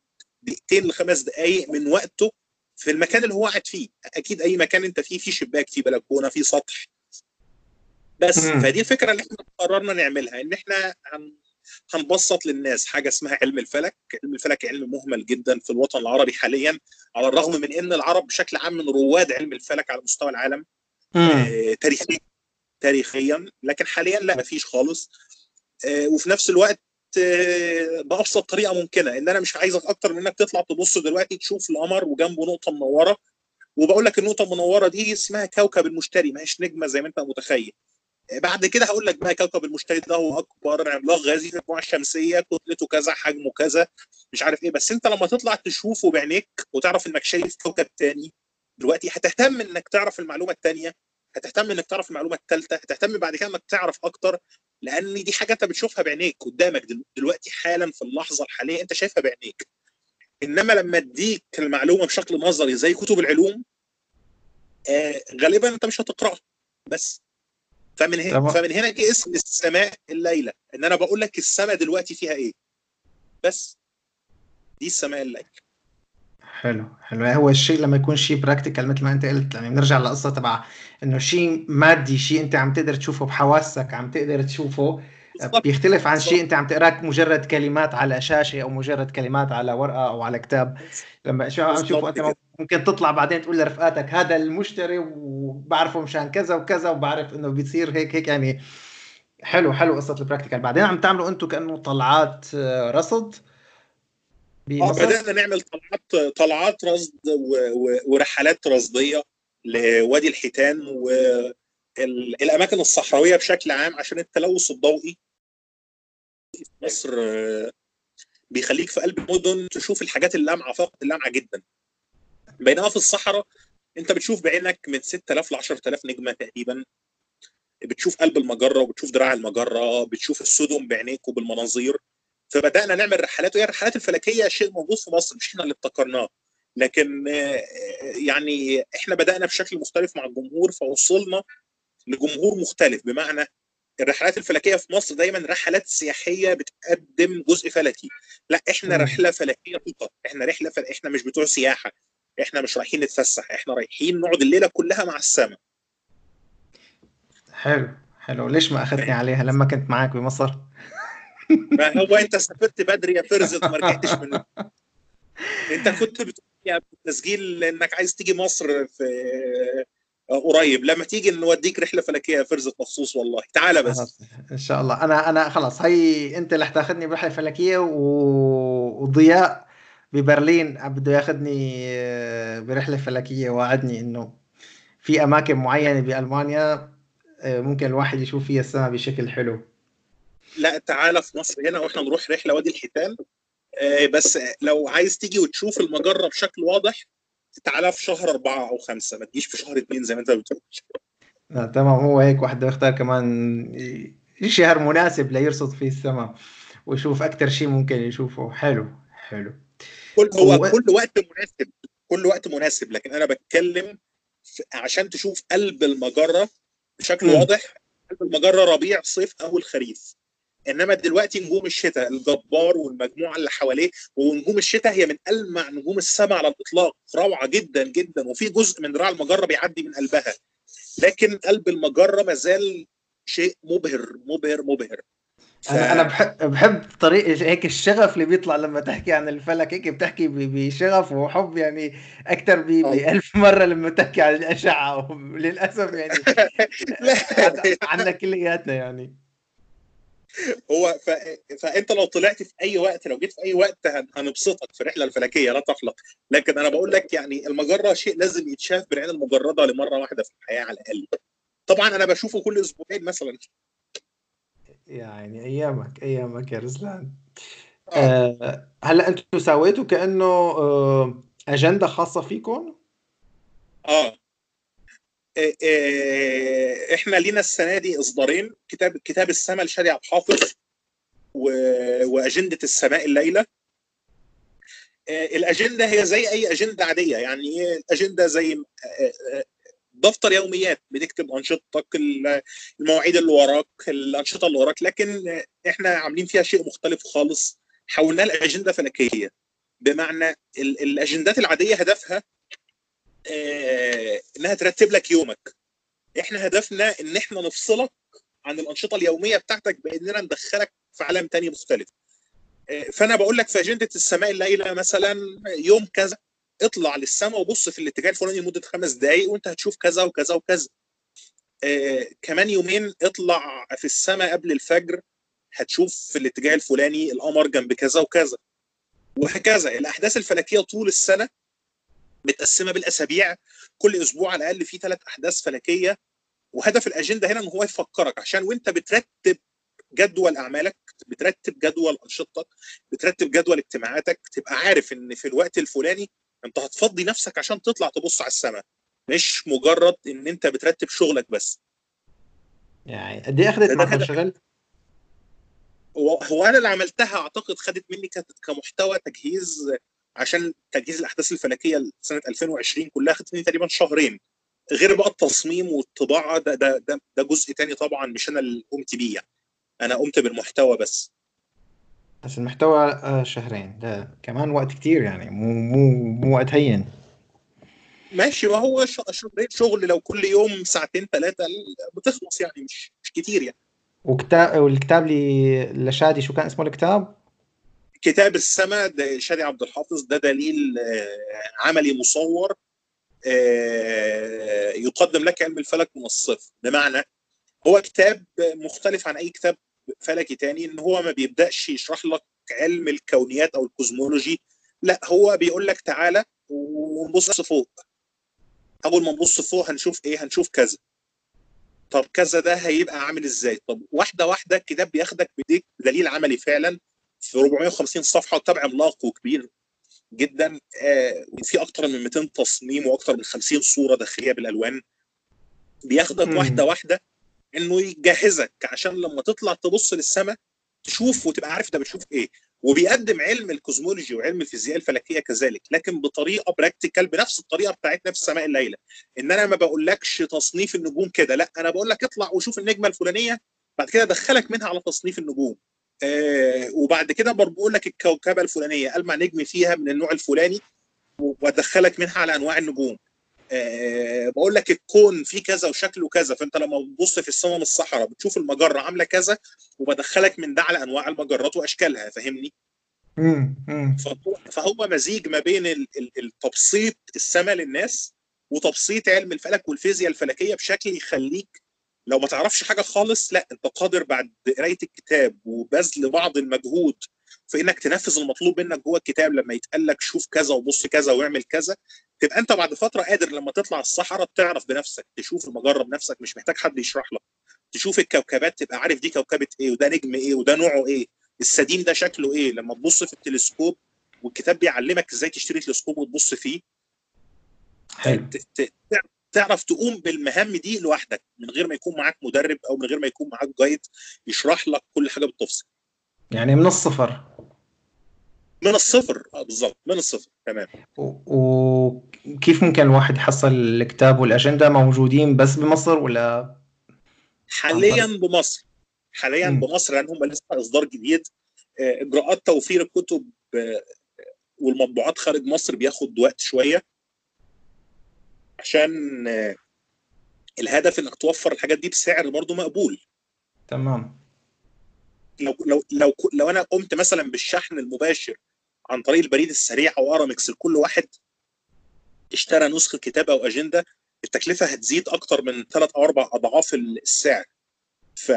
دقيقتين لخمس دقائق من وقته في المكان اللي هو قاعد فيه. أكيد اي مكان انت فيه في شباك في بلكونة في سطح. بس مم. فدي الفكرة اللي إحنا قررنا نعملها ان إحنا هن هنبسط للناس. حاجة اسمها علم الفلك، علم الفلك علم مهمل جدا في الوطن العربي حاليا على الرغم من ان العرب بشكل عام من رواد علم الفلك على مستوى العالم. آه، تاريخيا. تاريخيا لكن حاليا لا مفيش خالص. آه، وفي نفس الوقت آه، بأبسط طريقة ممكنة إن أنا مش عايزك أكتر من إنك تطلع تبص دلوقتي تشوف القمر وجنبه نقطة منورة. وبقول لك النقطة المنورة دي اسمها كوكب المشتري ما هيش نجمة زي ما أنت متخيل. آه، بعد كده هقول لك بقى كوكب المشتري ده هو أكبر عملاق غازي في المجموعة الشمسية كتلته كذا حجمه كذا مش عارف إيه. بس أنت لما تطلع تشوفه بعينيك وتعرف إنك شايف كوكب تاني دلوقتي هتهتم إنك تعرف المعلومة الثانية هتهتم إنك تعرف المعلومة الثالثه هتهتم بعد كده إنك تعرف أكتر لأن دي حاجة أنت بتشوفها بعينيك قدامك دل- دلوقتي حالا في اللحظة الحالية أنت شايفها بعينيك. إنما لما أديك المعلومة بشكل نظري زي كتب العلوم آه غالبا أنت مش هتقرأها. بس. فمن هنا. فمن هنا جه اسم السماء الليلة. إن أنا بقول لك السماء دلوقتي فيها إيه؟ بس. دي السماء الليلة. حلو حلو. هو الشيء لما يكون شيء براكتيكال مثل ما أنت قلت يعني بنرجع للقصة تبع إنه شيء مادي شيء أنت عم تقدر تشوفه بحواسك عم تقدر تشوفه. بيختلف عن شيء. أنت عم تقرأك مجرد كلمات على شاشة أو مجرد كلمات على ورقة أو على كتاب. لما شو عم تشوفه أنت ممكن تطلع بعدين تقول لرفقاتك هذا المشتري وبعرفه مشان كذا وكذا وبعرف إنه بيصير هيك هيك. يعني حلو حلو قصة البراكتيكال بعدين عم تعملوا أنتم كأنه طلعات آه، رصد. آه بدأنا نعمل طلعات طلعات رصد ورحلات رصدية لوادي الحيتان والأماكن الصحراوية بشكل عام عشان التلوث الضوئي في مصر بيخليك في قلب المدن تشوف الحاجات اللامعة فقط اللامعة جدا. بينما في الصحراء أنت بتشوف بعينك من 6000 ل 10000 نجمة تقريبا. بتشوف قلب المجرة وبتشوف دراع المجرة بتشوف السدم بعينيك وبالمناظير. فبدأنا نعمل رحلات وهي الرحلات الفلكية شيء موجود في مصر مش إحنا اللي ابتكرناه. لكن آه، يعني إحنا بدأنا بشكل مختلف مع الجمهور فوصلنا لجمهور مختلف. بمعنى الرحلات الفلكية في مصر دايما رحلات سياحية بتقدم جزء فلكي. لا إحنا. رحلة فلكية فقط إحنا رحلة فل... إحنا مش بتوع سياحة. إحنا مش رايحين نتفسح. إحنا رايحين نقعد الليلة كلها مع السماء حلو حلو. ليش ما أخذتني عليها لما كنت معك بمصر؟ هو انت سافرت بدري يا فرزت ما رجعتش من انت كنت بت... فلكيا تسجيل انك عايز تيجي مصر في قريب. لما تيجي نوديك رحلة فلكية فرزت مخصوص والله. تعالى بس. إن شاء الله. أنا أنا خلاص هي أنت اللي حتاخذني برحلة فلكية و... وضياء ببرلين. بده ياخذني آه، برحلة فلكية وعدني إنه في أماكن معينة بألمانيا آه، ممكن الواحد يشوف فيها السماء بشكل حلو. لا تعالى في مصر هنا وإحنا نروح رحلة وادي الحيتان. آه، بس لو عايز تيجي وتشوف المجرة بشكل واضح تعالى في شهر أربعة أو خمسة ما تجيش في شهر اثنين زي ما أنت بتقول. تمام هو هيك واحد بده يختار كمان شهر مناسب ليرصد فيه السماء ويشوف أكثر شيء ممكن يشوفه. حلو حلو. كل هو و... كل وقت مناسب كل وقت مناسب لكن أنا بتكلم عشان تشوف قلب المجرة بشكل م. واضح قلب المجرة ربيع صيف أو الخريف. إنما دلوقتي نجوم الشتاء الجبار والمجموعة اللي حواليه ونجوم الشتاء هي من ألمع نجوم السماء على الإطلاق روعة جدا جدا وفي جزء من ذراع المجرة بيعدي من قلبها. لكن قلب المجرة ما زال شيء مبهر مبهر مبهر. ف... أنا أنا بحب بحب طريقه هيك الشغف اللي بيطلع لما تحكي عن الفلك هيك بتحكي بشغف وحب يعني أكثر بألف مرة لما تحكي عن الأشعة للأسف يعني عنا كلياتنا يعني. هو ف... فانت لو طلعت في اي وقت لو جيت في اي وقت هنبسطك في الرحله الفلكية لا تقلق لكن أنا بقول لك يعني المجرة شيء لازم يتشاف بالعين المجردة لمرة واحدة في الحياة على الأقل. طبعا أنا بشوفه كل أسبوعين مثلا. يعني أيامك أيامك يا رزلان. آه. آه هلأ أنتم سويتوا كأنه آه أجندة خاصة فيكم؟ آه. إحنا لينا السنة دي إصدارين كتاب كتاب السماء لشادي عبد الحافظ وأجندة السماء الليلة. آه، الأجندة هي زي أي أجندة عادية يعني إيه؟ الأجندة زي دفتر يوميات بتكتب انشطتك المواعيد اللي وراك الأنشطة اللي وراك لكن إحنا عاملين فيها شيء مختلف خالص حولناه لأجندة فلكية. بمعنى الأجندات العادية هدفها آه، إنها ترتب لك يومك. إحنا هدفنا إن إحنا نفصلك عن الأنشطة اليومية بتاعتك بإننا ندخلك في عالم تاني مختلف. آه، فأنا بقول لك في أجندة السماء الليلة مثلا يوم كذا اطلع للسماء وبص في الاتجاه الفلاني لمدة خمس دقائق وأنت هتشوف كذا وكذا وكذا. آه كمان يومين اطلع في السماء قبل الفجر هتشوف في الاتجاه الفلاني القمر جنب كذا وكذا. وهكذا الأحداث الفلكية طول السنة متقسمة بالأسابيع كل أسبوع على الأقل في ثلاث أحداث فلكية. وهدف الأجندة هنا إن هو يفكرك عشان وأنت بترتب جدول أعمالك بترتب جدول أنشطتك بترتب جدول اجتماعاتك تبقى عارف إن في الوقت الفلاني أنت هتفضي نفسك عشان تطلع تبص على السماء. مش مجرد إن أنت بترتب شغلك بس. يعني قد إيه اخذت معك الشغل؟ هو أنا اللي عملتها أعتقد خدت مني كمحتوى تجهيز عشان تجهيز الأحداث الفلكية لسنة 2020 كلها خدت مني تقريبا شهرين غير بقى التصميم والطباعة ده ده ده, ده جزء تاني طبعا مش أنا اللي قمت بيه يعني. أنا قمت بالمحتوى بس. بس المحتوى آه، شهرين. ده كمان وقت كتير يعني. مو مو مو وقت هين. ماشي ما هو شهرين شغل. لو كل يوم ساعتين ثلاثة بتخلص يعني مش مش كتير يعني. وكتاب والكتاب اللي لشادي شو كان اسمه الكتاب؟ كتاب السماء شادي عبد الحافظ ده دليل آه، عملي مصور آه، يقدم لك علم الفلك من الصفر. بمعنى هو كتاب مختلف عن أي كتاب فلكي تاني إن هو ما بيبدأش يشرح لك علم الكونيات أو الكوزمولوجي لا هو بيقول لك تعالى ونبص فوق. أول ما نبص فوق هنشوف إيه؟ هنشوف كذا. طب كذا ده هيبقى عامل إزاي؟ طب واحدة واحدة الكتاب بياخدك بديك دليل عملي فعلا. في 450 صفحة وكتاب عملاق وكبير جدا آه في أكتر من 200 تصميم وأكتر من 50 صورة داخلية بالألوان. بياخدك مم. واحدة واحدة إنه يجهزك عشان لما تطلع تبص للسماء تشوف وتبقى عارف انت بتشوف إيه. وبيقدم علم ال cosmology وعلم الفيزياء الفلكية كذلك لكن بطريقة practical بنفس الطريقة بتاعتنا في السماء الليلة. إن أنا ما بقولكش تصنيف النجوم كده لأ أنا بقول لك اطلع وشوف النجمة الفلانية بعد كده أدخلك منها على تصنيف النجوم. آه وبعد كده بقول لك الكوكبة الفلانية المع نجم فيها من النوع الفلاني وادخلك منها على أنواع النجوم آه بقول لك الكون فيه كذا وشكله كذا فأنت لما بتبص في السماء من الصحراء بتشوف المجرة عاملة كذا وبدخلك من ده على أنواع المجرات وأشكالها فاهمني. فهو, مزيج ما بين ال- ال- التبسيط السما للناس وتبسيط علم الفلك والفيزياء الفلكية بشكل يخليك لو ما تعرفش حاجة خالص لا أنت قادر بعد قراية الكتاب وبذل بعض المجهود في إنك تنفذ المطلوب منك جوه الكتاب لما يتقال لك شوف كذا وبص كذا واعمل كذا تبقى أنت بعد فترة قادر لما تطلع الصحراء تعرف بنفسك تشوف المجره بنفسك مش محتاج حد يشرح لك. تشوف الكوكبات تبقى عارف دي كوكبة إيه وده نجم إيه وده نوعه إيه. السديم ده شكله إيه؟ لما تبص في التلسكوب والكتاب بيعلمك إزاي تشتري تلسكوب وتبص فيه. حلو. تعرف تقوم بالمهام دي لوحدك من غير ما يكون معاك مدرب أو من غير ما يكون معاك جايد يشرح لك كل حاجة بالتفصيل. يعني من الصفر. من الصفر. آه بالظبط. من الصفر. تمام. وكيف ممكن الواحد يحصل الكتاب والأجندة؟ موجودين بس بمصر ولا؟ حاليا بمصر. حاليا مم. بمصر لأن هم لسه إصدار جديد. آه، إجراءات توفير الكتب آه، والمطبوعات خارج مصر بياخد وقت شوية. عشان الهدف انك توفر الحاجات دي بسعر برضه مقبول. تمام. لو لو لو لو أنا قمت مثلا بالشحن المباشر عن طريق البريد السريع أو أرامكس لكل واحد اشترى نسخة كتاب أو أجندة التكلفة هتزيد أكتر من ثلاث أو أربع أضعاف السعر. ف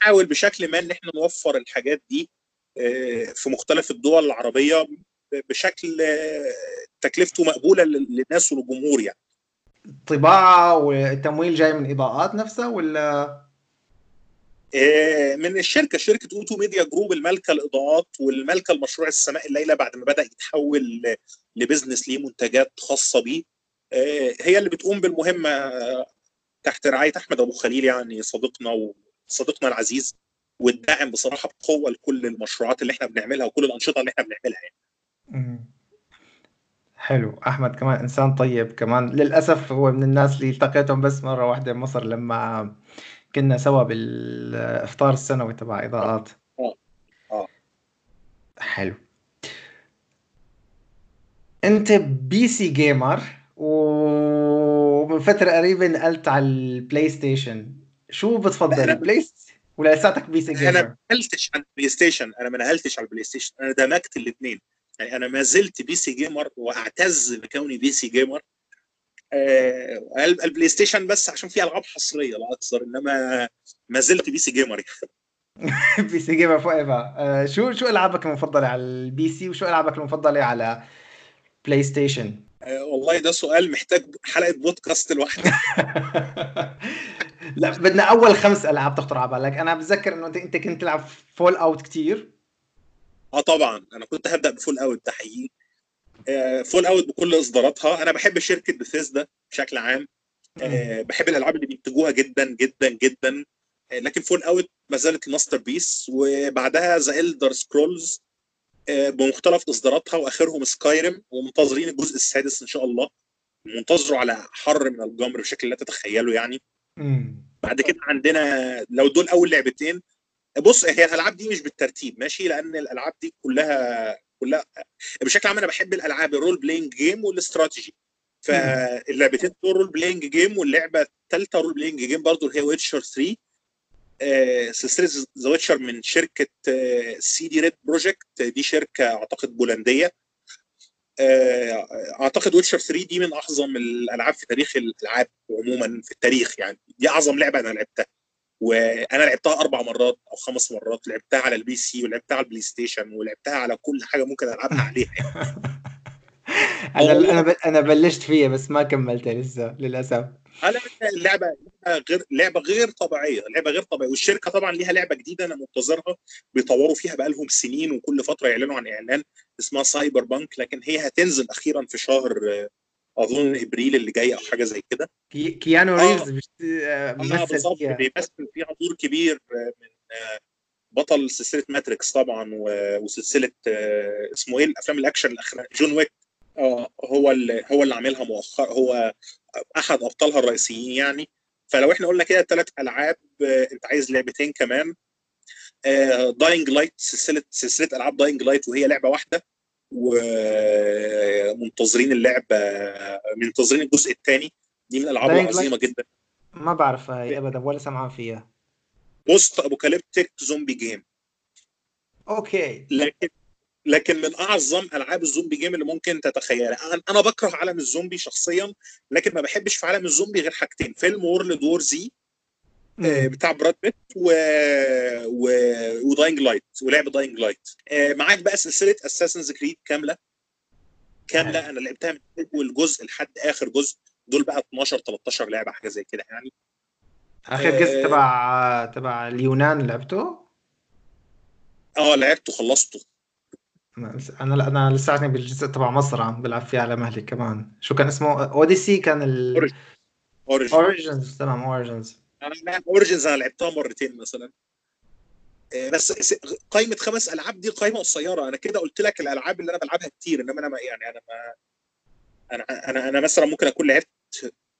نحاول بشكل ما إن إحنا نوفر الحاجات دي آه، في مختلف الدول العربية بشكل آه، تكلفته مقبولة للناس وللجمهور يعني. طباعة والتمويل جاي من إضاءات نفسها ولا؟ آه، من الشركة شركة أوتو ميديا group المالكه الإضاءات والمالكه المشروع السماء الليلة بعد ما بدأ يتحول لبزنس ليه منتجات خاصة بيه. آه، هي اللي بتقوم بالمهمة تحت رعاية أحمد أبو خليل يعني صديقنا وصديقنا العزيز والداعم بصراحة بقوة لكل المشروعات اللي إحنا بنعملها وكل الأنشطة اللي إحنا بنعملها يعني. حلو. أحمد كمان إنسان طيب كمان. للأسف هو من الناس اللي التقيتهم بس مرة واحدة بمصر لما كنا سوا بالإفطار السنوي تبع اضاءات آه. آه. حلو. أنت PC gamer ومن فترة قريبة نقلت على البلاي ستيشن شو بتفضل أنا- البلاي ولا لساتك PC أنا gamer ما نقلتش على البلاي ستيشن أنا ما نقلتش على البلاي ستيشن أنا دمجت الاثنين. يعني أنا ما زلت PC gamer وأعتز بكوني PC gamer. آه ال- البلاي ستيشن بس عشان فيه ألعاب حصرية لا أكثر إنما ما زلت PC gamer PC gamer for ever شو شو ألعابك المفضلة على ال PC وشو ألعابك المفضلة على بلاي ستيشن آه والله ده سؤال محتاج حلقة بودكاست لوحده لا بدنا أول خمس ألعاب تخطر على بالك. أنا بتذكر إنه انت أنت كنت تلعب Fallout كتير. آه طبعا. أنا كنت هبدأ ب Fallout ده حقيقي. آه Fallout بكل إصداراتها. أنا بحب شركة بثيسدا بشكل عام. آه بحب الألعاب اللي بينتجوها جدا جدا جدا. آه لكن Fallout ما زالت ال masterpiece. وبعدها The Elder Scrolls بمختلف إصداراتها. وآخرهم Skyrim ومنتظرين الجزء السادس إن شاء الله. منتظروا على حر من الجمر بشكل لا تتخيله يعني. مم. بعد كده عندنا لو دول أول لعبتين بص هي الألعاب دي مش بالترتيب ماشي؟ لأن الألعاب دي كلها كلها بشكل عام أنا بحب الألعاب ال role-playing game وال strategy. فاللعبتين دول role-playing game واللعبة الثالثه role-playing game برضه اللي هي Witcher 3 آه، سلسلة The Witcher من شركة CD Projekt Red دي شركة أعتقد بولندية. آه، أعتقد Witcher 3 دي من أعظم الألعاب في تاريخ الألعاب عموما في التاريخ يعني. دي أعظم لعبة أنا لعبتها. وأنا لعبتها أربع مرات أو خمس مرات لعبتها على ال PC ولعبتها على البلاي ستيشن ولعبتها على كل حاجة ممكن ألعبها عليها يعني. أنا أنا أنا بلشت فيها بس ما كملتها لسه للأسف. على اللعبه غير لعبة غير طبيعية لعبة غير طبيعية. والشركة طبعا ليها لعبة جديدة أنا منتظرها. بيطوروا فيها بقالهم سنين وكل فترة يعلنوا عن إعلان اسمها Cyberpunk لكن هي هتنزل أخيرا في شهر اظن إبريل اللي جاي أو حاجة زي كده. كي- كيانو آه. ريفز آه، آه بيمثل بالظبط. فيها بيمثل فيها دور كبير آه، من آه، بطل سلسلة Matrix طبعا و- وسلسلة آه، اسمه إيه الأفلام الأكشن الاخيره John Wick. آه. هو اللي هو اللي عاملها مؤخرا. هو أحد أبطالها الرئيسيين يعني. فلو إحنا قلنا كده ثلاث ألعاب آه، أنت عايز لعبتين كمان. Dying Light سلسلة سلسلة ألعاب Dying Light وهي لعبة واحدة. ومنتظرين اللعبه منتظرين الجزء الثاني. دي من الألعاب. العظيمة جدا. ما بعرف هاي ابدا ولا سمعان فيها. post apocalyptic zombie game okay. لكن لكن من أعظم ألعاب ال zombie game اللي ممكن تتخيلها. أنا بكره عالم الزومبي شخصيا لكن ما بحبش في عالم الزومبي غير حاجتين. فيلم World War Z. بتاع براد بيت و... و... و Dying Light ولعب Dying Light. آه، معاك بقى سلسلة Assassin's Creed كاملة. كاملة أنا لعبتها من أول جزء لحد آخر جزء. دول بقى 12 13 لعبة حاجة زي كده يعني. آخر جزء آه. تبع تبع اليونان لعبته؟ آه لعبته خلصته. أنا أنا لا أنا لساتني بالجزء تبع مصر عم بلعب فيه على مهلي كمان. شو كان اسمه؟ Odyssey كان ال Origins تمام Origins أنا Origins أنا لعبتها مرتين مثلا. آه، بس قائمة خمس ألعاب دي قائمة قصيرة. أنا كده قلت لك الألعاب اللي أنا بلعبها كتير إنما أنا ما يعني أنا ما أنا أنا أنا مثلا ممكن أكون لعبت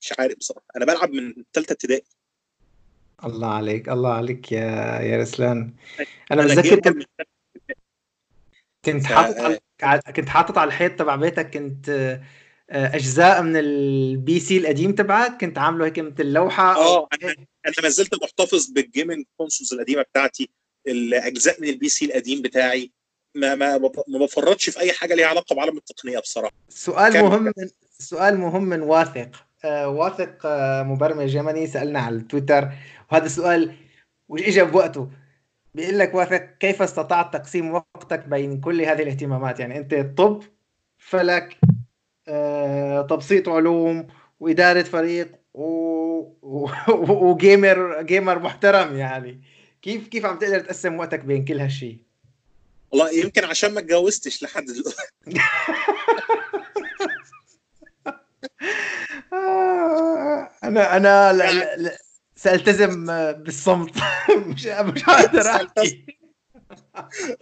مش عارف بصراحة. أنا بلعب من ثالثة ابتدائي. الله عليك الله عليك يا يا رسلان. أنا gamer كنت حاطط على كنت حاطط على الحيط تبع بيتك كنت أجزاء من ال PC القديم تبعك؟ كنت عامله هيك مثل لوحة آه أنا أنا ما زلت محتفظ بال gaming consoles القديمة بتاعتي الأجزاء من ال PC القديم بتاعي. ما ما ما بفرطش في أي حاجة ليها علاقة بعالم التقنية بصراحة. سؤال. مهم من سؤال مهم من واثق. آه واثق آه مبرمج يمني سألنا على التويتر وهذا السؤال وإجا بوقته. بيقول لك واثق كيف استطعت تقسيم وقتك بين كل هذه الاهتمامات؟ يعني أنت طب فلك تبسيط علوم وإدارة فريق. وجيمر جيمر محترم يعني. كيف كيف عم تقدر تقسم وقتك بين كل هالشيء والله يمكن عشان ما اتجوزتش لحد دلوقتي. آه، أنا أنا لا لا سألتزم بالصمت. مش مش قادر احكي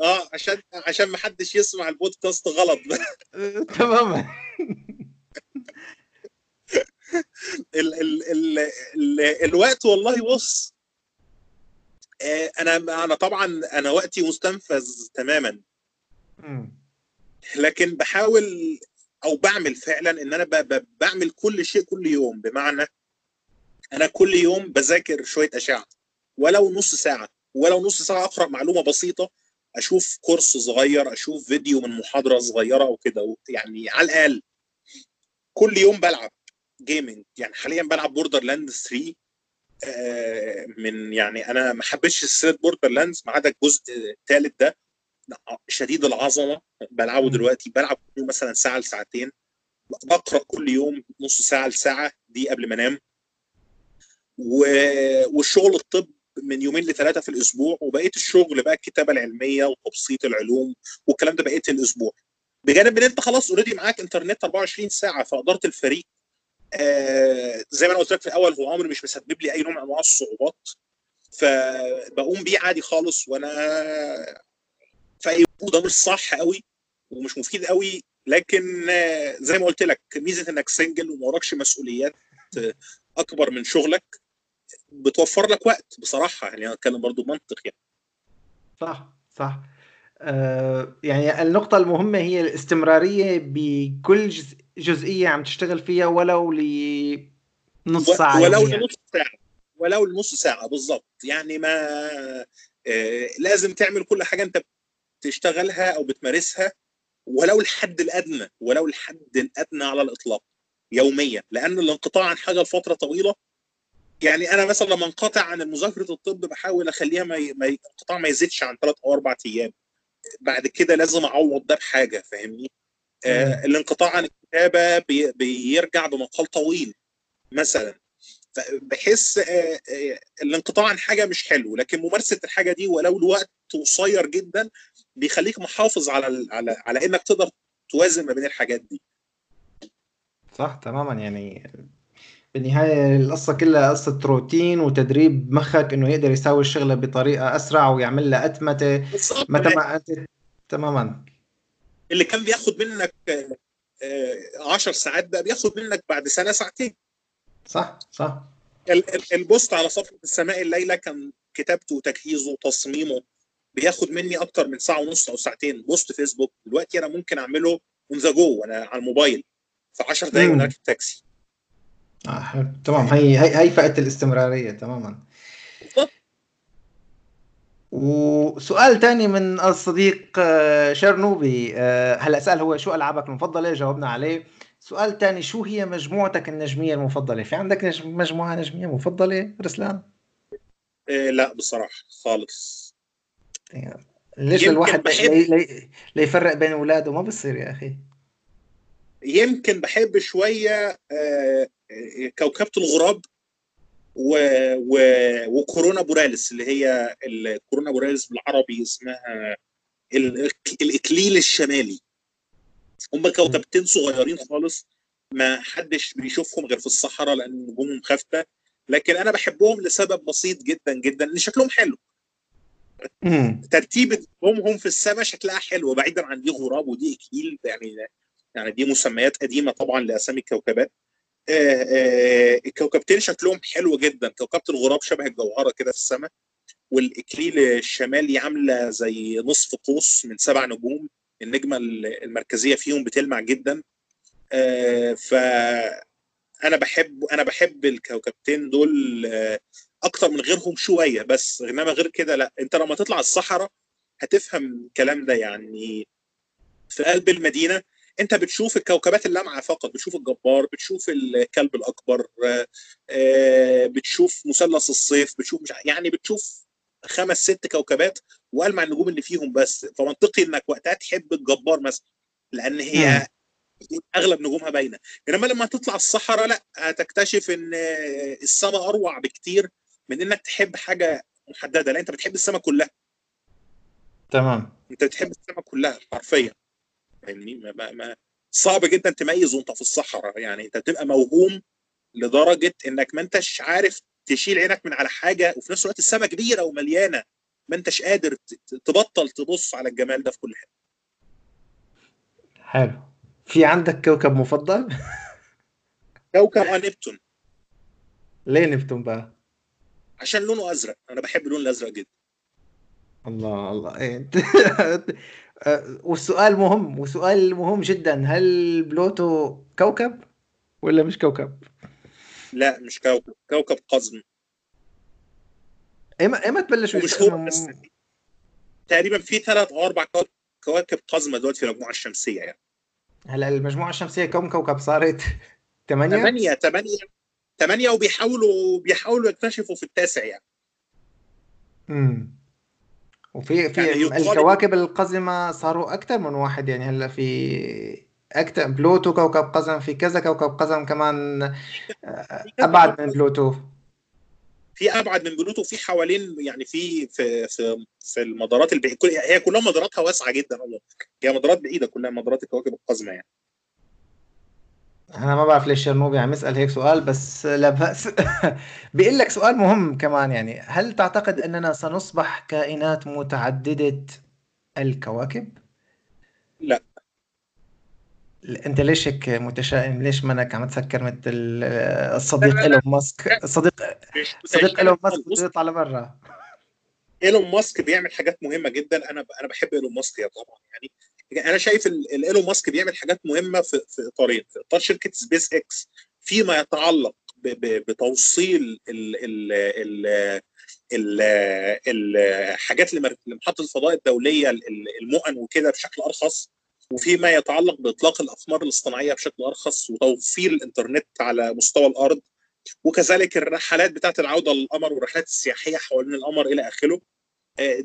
آه عشان عشان ما حدش يسمع البودكاست غلط. تماما ال ال ال ال الوقت والله بص آه، أنا أنا طبعا أنا وقتي مستنفذ تماما. لكن بحاول أو بعمل فعلا إن أنا بعمل كل شيء كل يوم. بمعنى أنا كل يوم بذاكر شوية أشعة ولو نص ساعة. ولو نص ساعة أقرأ معلومة بسيطة أشوف كورس صغير أشوف فيديو من محاضرة صغيرة وكده يعني على الأقل كل يوم بلعب gaming يعني حاليا بلعب Borderlands 3 آه، من يعني أنا ما حبيتش سلسلة Borderlands ما عدا الجزء الثالث ده شديد العظمة بلعبه. دلوقتي بلعب كل يوم مثلا ساعة لساعتين بقرأ كل يوم نص ساعة لساعة دي قبل ما أنام. والشغل الطب من يومين لثلاثة في الأسبوع وبقية الشغل بقى الكتابة العلمية وتبسيط العلوم والكلام ده بقية الأسبوع. بجانب إن أنت خلاص already معاك انترنت 24 ساعة فإدارة الفريق آه زي ما أنا قلت لك في الأول هو أمر مش مسبب لي أي نوع من أنواع الصعوبات فبقوم بيه عادي خالص وأنا في ده مش صح قوي ومش مفيد قوي لكن آه، زي ما قلت لك ميزة إنك single وما وراكش مسؤوليات أكبر من شغلك. بتوفر لك وقت بصراحة يعني أنا اتكلم برضو بمنطق يعني. صح صح. آه يعني النقطة المهمة هي الاستمرارية بكل جز... جزئية عم تشتغل فيها ولو لنص ساعة ولو يوميا. لنص ساعة ولو لنص ساعة بالظبط يعني ما آه، لازم تعمل كل حاجة أنت بتشتغلها أو بتمارسها ولو الحد الأدنى ولو الحد الأدنى على الإطلاق يوميا. لأن الانقطاع عن حاجة لفترة طويلة يعني أنا مثلا لما انقطع عن مذاكره الطب بحاول أخليها ما ي- ما ي- الانقطاع ما يزيدش عن ثلاث أو أربع أيام. بعد كده لازم أعوض ده بحاجة فاهمني؟ آه. الانقطاع عن الكتابة بي بيرجع بمقال طويل مثلا. بحس آه آه الانقطاع عن حاجة مش حلو لكن ممارسة الحاجة دي ولو لوقت قصير جدا بيخليك محافظ على على على إنك تقدر توازن ما بين الحاجات دي. صح تماما يعني بالنهاية القصة كلها قصة روتين وتدريب مخك إنه يقدر يساوي الشغلة بطريقة أسرع ويعمل لها أتمتة. متى ما انت تماما. اللي كان بياخد منك 10 ساعات بقى بياخد منك بعد سنة ساعتين. صح صح. ال- ال- ال post على صفحة السماء الليلة كان كتابته وتجهيزه وتصميمه بياخد مني أكتر من ساعة ونص أو ساعتين. post فيسبوك. دلوقتي أنا ممكن أعمله on the go وأنا على الموبايل. في 10 دقائق مم. وأنا راكب تاكسي. آه حلو. تمام هي هي هي فئة الاستمرارية تماما. وسؤال تاني من الصديق آه، شرنوبي آه، هلا سأل هو شو ألعابك المفضلة جاوبنا عليه سؤال تاني شو هي مجموعتك النجمية المفضلة في عندك مجموعة نجمية مفضلة رسلان؟ إيه لا بصراحة خالص ليش الواحد بحب... لي... ليفرق بين أولاده ما بصير يا أخي يمكن بحب شوية آه، كوكبة الغراب و... و... وكورونا بوراليس اللي هي الكورونا بوراليس بالعربي اسمها ال... الإكليل الشمالي. هم كوكبتين صغيرين خالص ما حدش بيشوفهم غير في الصحراء لأن نجومهم خافتة. لكن أنا بحبهم لسبب بسيط جدا جدا إن شكلهم حلو. ترتيب هم في السماء شكلها حلو بعيدا عن دي غراب ودي اكيل يعني يعني دي مسميات قديمة طبعا لأسامي الكوكبات. الكوكبتين شكلهم حلو جدا. كوكبة الغراب شبه الجوهرة كده في السماء والإكليل الشمالي عاملة زي نصف قوس من سبع نجوم. النجمة المركزية فيهم بتلمع جدا. آه ف أنا بحب أنا بحب الكوكبتين دول آه أكتر من غيرهم شوية بس. إنما غير كده لا. أنت لما تطلع الصحراء هتفهم الكلام ده يعني في قلب المدينة. انت بتشوف الكوكبات اللامعة فقط بتشوف الجبار بتشوف الكلب الأكبر آه، بتشوف مثلث الصيف بتشوف مش يعني بتشوف خمس ست كوكبات وألمع النجوم اللي فيهم بس. فمنطقي إنك وقتها تحب الجبار مثلا لأن هي أغلب نجومها باينة. إنما لما تطلع الصحراء لأ هتكتشف إن السماء أروع بكتير من إنك تحب حاجة محددة لأ أنت بتحب السماء كلها. تمام. أنت بتحب السماء كلها حرفيا. فاهمني؟ ما, ما صعب جدا تميز وأنت في الصحراء. يعني أنت بتبقى موهوم لدرجة إنك ما أنتش عارف تشيل عينك من على حاجة وفي نفس الوقت السماء كبيرة ومليانة. ما أنتش قادر تبطل تبص على الجمال ده في كل حتة. حلو. في عندك كوكب مفضل؟ كوكب نبتون. ليه نبتون بقى؟ عشان لونه أزرق. أنا بحب اللون الأزرق جدا. الله الله. إيه. والسؤال مهم وسؤال مهم جدا. هل بلوتو كوكب ولا مش كوكب؟ لا مش كوكب. كوكب قزم. ايمتى ايمتى تبلشوا مش هو بس. تقريبا في ثلاث أو أربع كواكب قزمة دلوقتي في المجموعة الشمسية يعني. هلا المجموعة الشمسية كم كوكب؟ صارت؟ ثمانية؟ ثمانية ثمانية ثمانية وبيحاولوا بيحاولوا يكتشفوا في التاسع يعني. امم وفي في يعني الكواكب القزمة صاروا أكثر من واحد يعني هلأ في أكثر بلوتو كوكب قزم في كذا كوكب قزم كمان أبعد من بلوتو. في أبعد من بلوتو في حوالين يعني في في في, في المدارات هي كلها مداراتها واسعة جدا هي مدارات بعيدة كلها مدارات الكواكب القزمة يعني. أنا ما بعرف ليش شرنوبي عم يسأل هيك سؤال بس لا بأس. بيقول لك سؤال مهم كمان يعني هل تعتقد أننا سنصبح كائنات متعددة الكواكب؟ لا. أنت ليش هيك متشائم؟ ليش منك عم تفكر مثل الصديق إيلون ماسك؟ الصديق الصديق إيلون ماسك بده يطلع لبرا. إيلون ماسك بيعمل حاجات مهمة جدا. أنا أنا بحب إيلون ماسك يا طبعا يعني. أنا شايف ايلون ماسك بيعمل حاجات مهمة في في إطارين في إطار شركة سبيس إكس فيما يتعلق بتوصيل ال ال ال ال الحاجات لمحطة الفضاء الدولية المؤن وكده بشكل أرخص وفيما يتعلق بإطلاق الاقمار الاصطناعية بشكل أرخص وتوفير الإنترنت على مستوى الأرض وكذلك الرحلات بتاعة العودة للقمر والرحلات السياحية حوالين القمر إلى آخره. آه،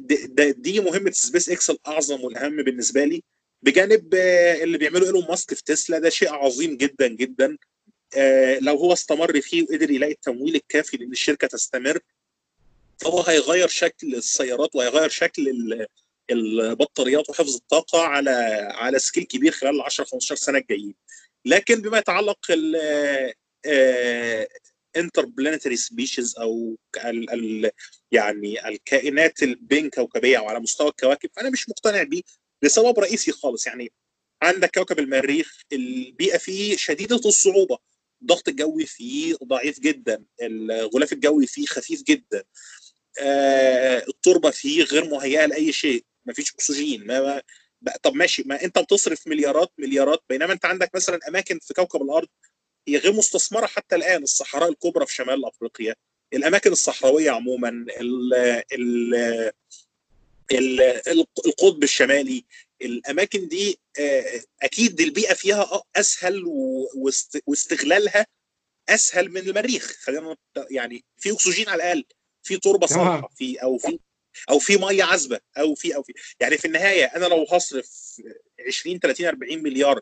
دي مهمة سبيس إكس الأعظم والأهم بالنسبة لي. بجانب آه، اللي بيعمله إيلون ماسك في تسلا ده شيء عظيم جدا جدا. آه، لو هو استمر فيه وقدر يلاقي التمويل الكافي لإن الشركة تستمر فهو هيغير شكل السيارات وهيغير شكل البطاريات وحفظ الطاقة على على scale كبير خلال ال 10 15 سنة الجايين. لكن بما يتعلق interplanetary species أو ال ال يعني الكائنات البين كوكبية أو على مستوى الكواكب فانا مش مقتنع بيه. لسبب رئيسي خالص. يعني عندك كوكب المريخ البيئة فيه شديدة الصعوبة. الضغط الجوي فيه ضعيف جدا. الغلاف الجوي فيه خفيف جدا. آه التربة فيه غير مهيئة لأي شيء. ما فيش أكسجين. ما, ما طب ماشي. ما أنت بتصرف مليارات مليارات. بينما أنت عندك مثلا أماكن في كوكب الأرض هي غير مستثمرة حتى الآن. الصحراء الكبرى في شمال أفريقيا الأماكن الصحراوية عموما ال ال القطب الشمالي. الأماكن دي أكيد البيئة فيها أسهل واستغلالها أسهل من المريخ. خلينا يعني في أكسجين على الأقل في تربة صالحه في أو في أو في مية عذبة أو في أو في. يعني في النهاية أنا لو هصرف 20 30 40 مليار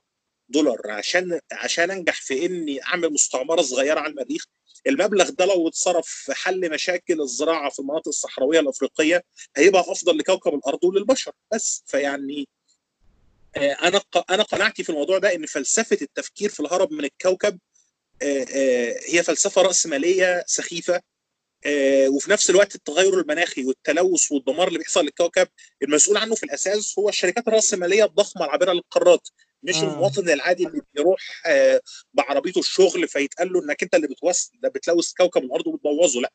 دولار عشان عشان أنجح في إني أعمل مستعمرة صغيرة على المريخ المبلغ ده لو اتصرف في حل مشاكل الزراعة في المناطق الصحراوية الأفريقية هيبقى أفضل لكوكب الأرض وللبشر بس. فيعني آه، أنا أنا قناعتي في الموضوع ده إن فلسفة التفكير في الهرب من الكوكب آه، آه، هي فلسفة رأسمالية سخيفة وفي نفس الوقت التغير المناخي والتلوث والدمار اللي بيحصل للكوكب المسؤول عنه في الأساس هو الشركات الرأسمالية الضخمة العابرة للقارات مش آه. المواطن العادي اللي بيروح آه بعربيته الشغل فيتقال له إنك أنت اللي بتوس بتلوث كوكب الأرض وبتبوظه لأ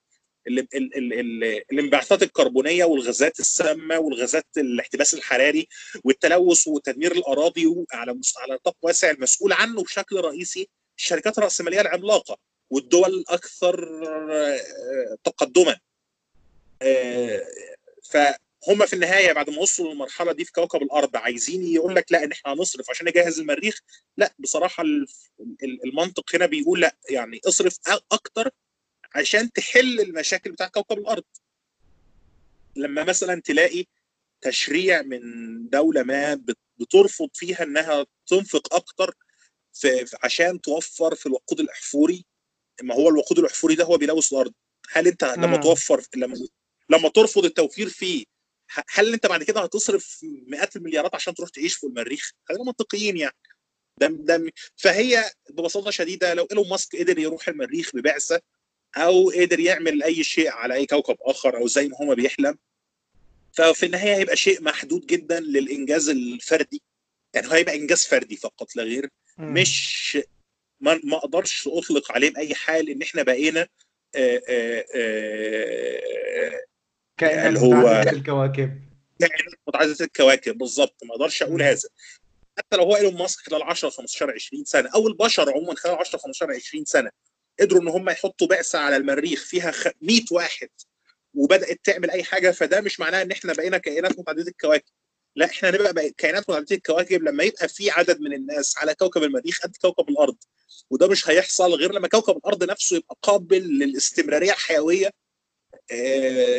الانبعاثات الكربونية والغازات السامة والغازات الاحتباس الحراري والتلوث وتدمير الأراضي على على نطاق واسع المسؤول عنه بشكل رئيسي الشركات الرأسمالية العملاقة والدول الاكثر آه، تقدما آه، ف هم في النهاية بعد ما وصلوا للمرحلة دي في كوكب الأرض عايزين يقول لك لا إن إحنا هنصرف عشان نجهز المريخ. لا بصراحة المنطق هنا بيقول لا يعني اصرف أكتر عشان تحل المشاكل بتاعت كوكب الأرض. لما مثلا تلاقي تشريع من دولة ما بترفض فيها إنها تنفق أكتر في عشان توفر في الوقود الأحفوري. ما هو الوقود الأحفوري ده هو بيلوث الأرض. هل أنت لما توفر لما لما ترفض التوفير فيه هل انت بعد كده هتصرف مئات المليارات عشان تروح تعيش في المريخ؟ خلينا منطقيين يعني. ده ده فهي ببساطة شديدة لو إيلون ماسك قدر يروح المريخ ببعثة أو قدر يعمل أي شيء على أي كوكب آخر أو زي ما هو بيحلم ففي النهاية هيبقى شيء محدود جدا للإنجاز الفردي. يعني هو هيبقى إنجاز فردي فقط لا غير. مش ما, ما أقدرش أطلق عليه بأي حال إن إحنا بقينا آآ آآ اللي هو متعددة الكواكب. كائنات متعددة الكواكب بالظبط ما أقدرش أقول هذا. حتى لو هو إيلون ماسك خلال 10 15 20 سنة أو البشر عموما خلال 10 15 20 سنة قدروا إن هم يحطوا بعثه على المريخ فيها 100 واحد وبدأت تعمل أي حاجة فده مش معناه إن إحنا بقينا كائنات متعددة الكواكب. لا إحنا نبقى كائنات متعددة الكواكب لما يبقى في عدد من الناس على كوكب المريخ قد كوكب الأرض. وده مش هيحصل غير لما كوكب الأرض نفسه يبقى قابل للاستمرارية الحيوية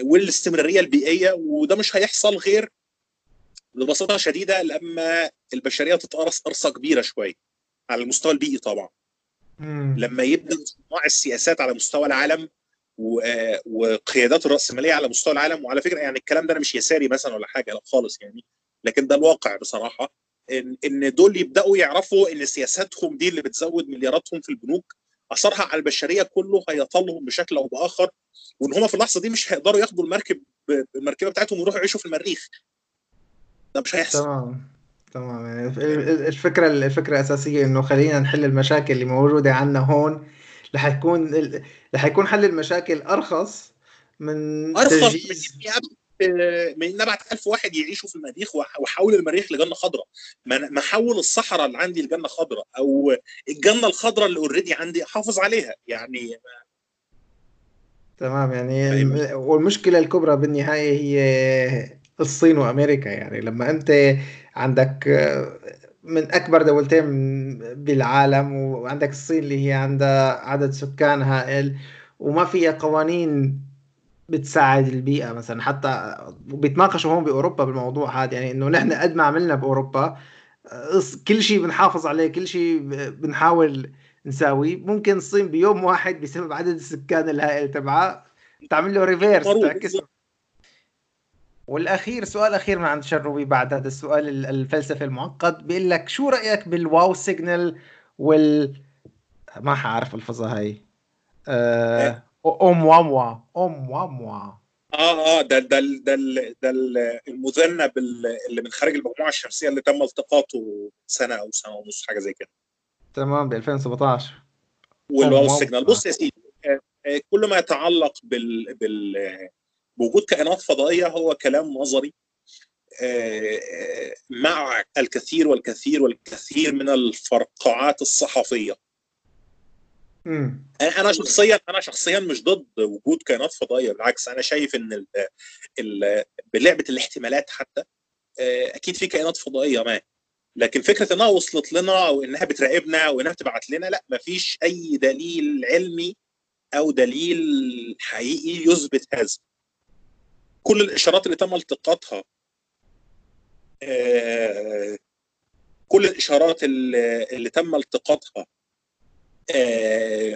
والاستمرارية البيئية وده مش هيحصل غير ببساطة شديدة لما البشرية تتقرص قرصه كبيرة شوية على المستوى البيئي طبعا مم. لما يبدأ صناع السياسات على مستوى العالم وقيادات الرأسمالية على مستوى العالم وعلى فكرة يعني الكلام ده أنا مش يساري مثلا ولا حاجة لا خالص يعني لكن ده الواقع بصراحة إن إن دول يبدأوا يعرفوا إن سياساتهم دي اللي بتزود ملياراتهم في البنوك أثرها على البشرية كله هيطلهم بشكل أو بآخر وإن هم في اللحظة دي مش هيقدروا ياخدوا المركب المركبة بتاعتهم ويروحوا يعيشوا في المريخ. ده مش هيحصل. تمام. تمام. الفكرة الفكرة الاساسيه إنه خلينا نحل المشاكل اللي موجودة عندنا هون. رح يكون رح يكون حل المشاكل أرخص من أرخص تجهيز من نبعت 1000 واحد يعيشوا في المريخ واحول المريخ لجنة خضراء. ما احول الصحراء اللي عندي لجنة خضراء أو الجنة الخضراء اللي اوريدي عندي أحافظ عليها. يعني تمام يعني والمشكلة الكبرى بالنهاية هي الصين وأمريكا. يعني لما أنت عندك من أكبر دولتين بالعالم وعندك الصين اللي هي عندها عدد سكان هائل وما فيها قوانين بتساعد البيئة مثلا. حتى بيتناقشوا هون بأوروبا بالموضوع هذا. يعني إنه نحن قد ما عملنا بأوروبا كل شيء بنحافظ عليه كل شيء بنحاول نساويه. ممكن الصين بيوم واحد بسبب عدد السكان الهائل تبعها تعمل له ريفيرس تعكسه. والأخير سؤال أخير من عند شروبي بعد هذا السؤال الفلسفي المعقد. بيقول لك شو رأيك بال Wow signal وال ما حعرف الفظها هاي. أه... ام واموا ام واموا آه آه ده ده ده ده المذنب اللي من خارج المجموعة الشمسية اللي تم التقاطه سنة أو سنة ونص حاجة زي كده. تمام ب 2017 وال Wow signal بص يا سيدي آه، آه، كل ما يتعلق بال بال بوجود كائنات فضائية هو كلام نظري آه، مع الكثير والكثير والكثير من الفرقعات الصحفية. امم أنا شخصيا أنا شخصيا مش ضد وجود كائنات فضائية بالعكس أنا شايف إن ال ال بلعبة الاحتمالات حتى آه، أكيد في كائنات فضائية ما. لكن فكرة إنها وصلت لنا أو إنها بتراقبنا أو إنها بتبعت لنا لا مفيش أي دليل علمي أو دليل حقيقي يثبت هذا. كل الإشارات اللي تم التقاطها آه، كل الإشارات اللي اللي تم التقاطها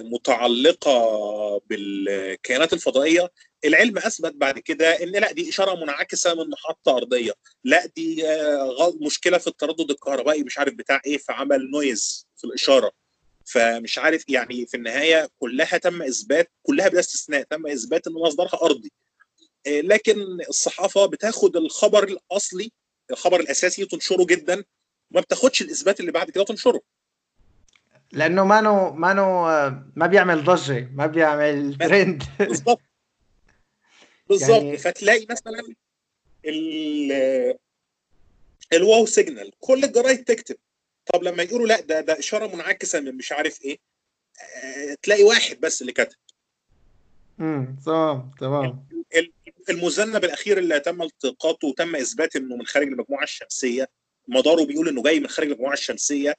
متعلقة بالكائنات الفضائية. العلم أثبت بعد كده إن لا دي إشارة منعكسة من محطة أرضية. لا دي آه، مشكلة في التردد الكهربائي مش عارف بتاع إيه فعمل نويز في الإشارة. فمش عارف يعني في النهاية كلها تم إثبات كلها بلا استثناء تم إثبات إن مصدرها أرضي. آه، لكن الصحافة بتاخد الخبر الأصلي الخبر الأساسي تنشره جدا. وما بتاخدش الإثبات اللي بعد كده تنشره. لأنه ما نو ما نو ما بيعمل ضجة ما بيعمل ترند بالظبط بالظبط يعني-. فتلاقي مثلا ال الواو سيجنال كل الجرايد تكتب. طب لما يقولوا لا ده ده إشارة منعكسة من مش عارف إيه آه، تلاقي واحد بس اللي كتب امم تمام تمام. ال- المذنب الأخير اللي تم التقاطه وتم اثبات إنه من خارج المجموعة الشمسية مداره بيقول إنه جاي من خارج المجموعة الشمسية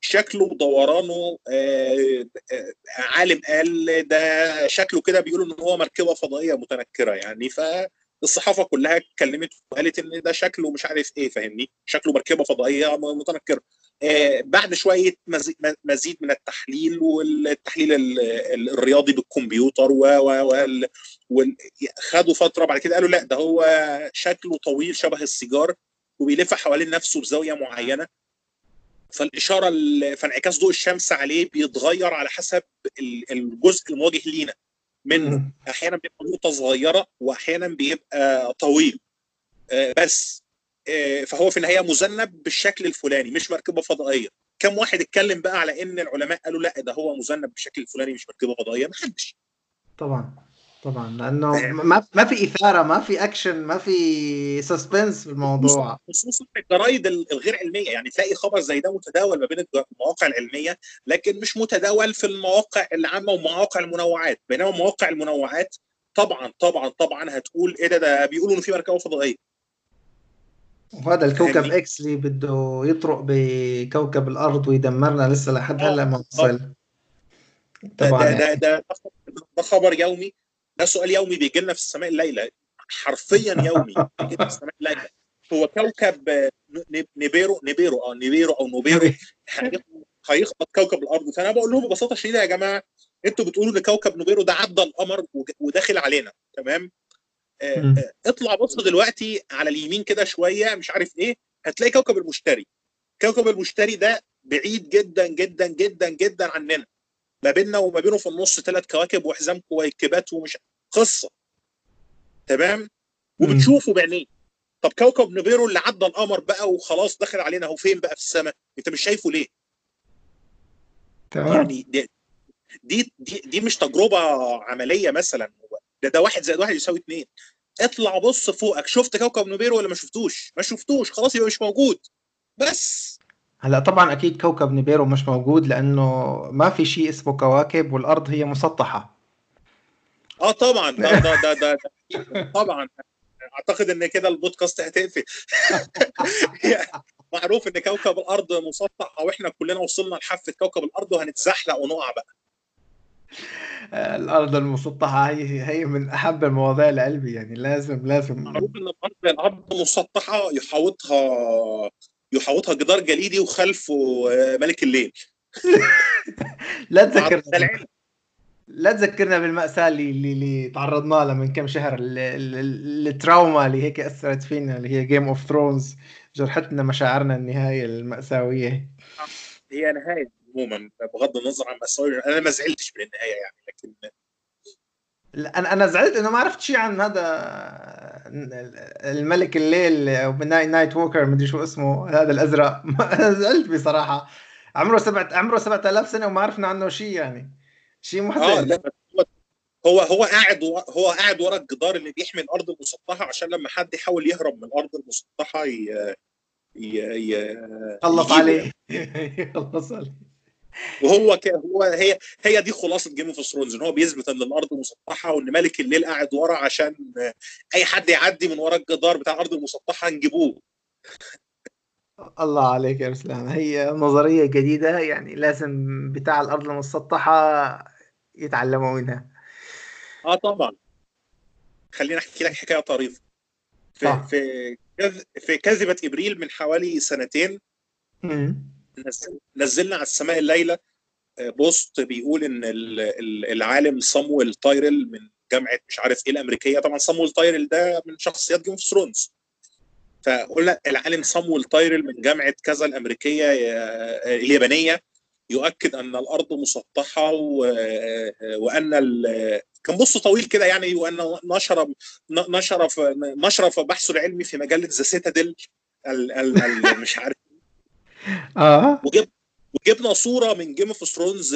شكله ودورانه آه، آه، عالم قال ده شكله كده بيقولوا إن هو مركبة فضائية متنكرة يعني فالصحافة كلها اتكلمت وقالت إن ده شكله مش عارف إيه فاهمني؟ شكله مركبة فضائية متنكرة. آه، بعد شوية مزي- مزيد من التحليل والتحليل ال- ال- الرياضي بالكمبيوتر و و وال- خدوا فترة بعد كده قالوا لا ده هو شكله طويل شبه السيجار وبيلف حوالين نفسه بزاوية معينة. فالإشارة ال- فانعكاس ضوء الشمس عليه بيتغير على حسب ال- الجزء المواجه لينا. منه. أحيانا بيبقى نقطة صغيرة واحيانا بيبقى طويل. آه، بس آه، فهو في النهاية مذنب بالشكل الفلاني مش مركبة فضائية. كم واحد اتكلم بقى على إن العلماء قالوا لا ده هو مذنب بالشكل الفلاني مش مركبة فضائية؟ ما حدش طبعا. طبعا لأنه ما ما في إثارة ما في أكشن ما في سسبنس في الموضوع. خصوصا في الجرايد ال- الغير علمية يعني تلاقي خبر زي ده متداول ما بين المواقع العلمية لكن مش متداول في المواقع العامة ومواقع المنوعات. بينما مواقع المنوعات طبعا طبعا طبعا هتقول إيه ده ده بيقولوا ان في مركبة فضائية. وهذا الكوكب؟ X اللي بده يطرق بكوكب الأرض ويدمرنا لسه لحد آه، هلأ ما وصل. ده طبعا. ده ده, ده, ده خبر يومي. ده سؤال يومي بيجي لنا في السماء الليلة. حرفيا يومي بيجي لنا في السماء الليلة. هو كوكب نيبيرو نيبيرو آه نيبيرو أو نوبيرو. هيخبط- كوكب الأرض. فأنا بقول لهم ببساطة شديدة يا جماعة أنتوا بتقولوا إن كوكب نوبيرو ده عدى القمر وداخل علينا. تمام؟ آه،. آه، اطلع بص دلوقتي على اليمين كده شوية مش عارف إيه هتلاقي كوكب المشتري. كوكب المشتري ده بعيد جدا جدا جدا جدا عننا. ما بيننا وما بينه في النص ثلاث كواكب وحزام كويكبات ومش قصة. تمام؟ وبتشوفه بعينيه. طب كوكب نيبيرو اللي عدى القمر بقى وخلاص داخل علينا هو فين بقى في السماء؟ انت مش شايفه ليه؟ تمام. يعني دي دي دي, دي مش تجربة عملية مثلا. ده ده واحد زائد واحد يساوي اثنين اطلع بص فوقك. شفت كوكب نوبيرو ولا ما شفتوش؟ ما شفتوش. خلاص يبقى مش موجود. بس. هلا طبعا أكيد كوكب نيبيرو مش موجود لأنه ما في شيء اسمه كواكب والأرض هي مسطحة. آه طبعا. ده ده ده, ده, ده طبعا. أعتقد إن كده البودكاست هتقفل. معروف إن كوكب الأرض مسطح أو إحنا كلنا وصلنا لحافة كوكب الأرض وهنتزحلق ونقع بقى. آه، الأرض المسطحة هي هي من أحب المواضيع لقلبي يعني. لازم لازم. معروف إن الأرض الأرض مسطحة يحاوطها يحاوطها جدار جليدي وخلفه آه، ملك الليل. للعلم. لا تذكرنا بالمأساة اللي اللي, تعرضنا لها من كم شهر. ال- ال- ال- ال trauma اللي هيك أثرت فينا اللي هي Game of Thrones جرحتنا مشاعرنا النهاية المأساوية. هي نهاية عموما بغض النظر عن مساوئ أنا ما زعلتش من النهايه يعني لكن أنا أنا زعلت إنه ما عرفت شيء عن هذا الملك الليل أو night night walker مدري شو اسمه هذا الأزرق. زعلت بصراحة. عمره سبعة عمره 7000 سنة وما عرفنا عنه شيء يعني. شيء محزن بس هو هو قاعد هو قاعد ورا الجدار اللي بيحمي الأرض المسطحة عشان لما حد يحاول يهرب من الأرض المسطحة ي... ي... ي... خلص يجيبه. عليه. خلص عليه. وهو ك... هو هي هي دي خلاصة Game of Thrones إن هو بيثبت إن الأرض مسطحة وإن ملك الليل قاعد ورا عشان أي حد يعدي من ورا الجدار بتاع الأرض المسطحه نجيبوه. الله عليك يا رسلان هي نظرية جديدة يعني لازم بتاع الأرض المسطحة يتعلموا منها. آه طبعا. خليني أحكي لك حكاية طريفة. في صح. في كذ- في كذبة إبريل من حوالي سنتين مم. نزل- نزلنا على السماء الليلة آه، post بيقول إن ال- ال- العالم سامويل تارلي من جامعة مش عارف إيه الأمريكية. طبعا سامويل تارلي ده من شخصيات Game of Thrones فقلنا العالم سامويل تارلي من جامعة كذا الأمريكية آه، اليابانية. يؤكد أن الأرض مسطحة آه، وأن كان بص طويل كده يعني وأن نشر نشر نشر بحثه العلمي في مجلة The Citadel مش عارف آه. وجب وجبنا صورة من Game of Thrones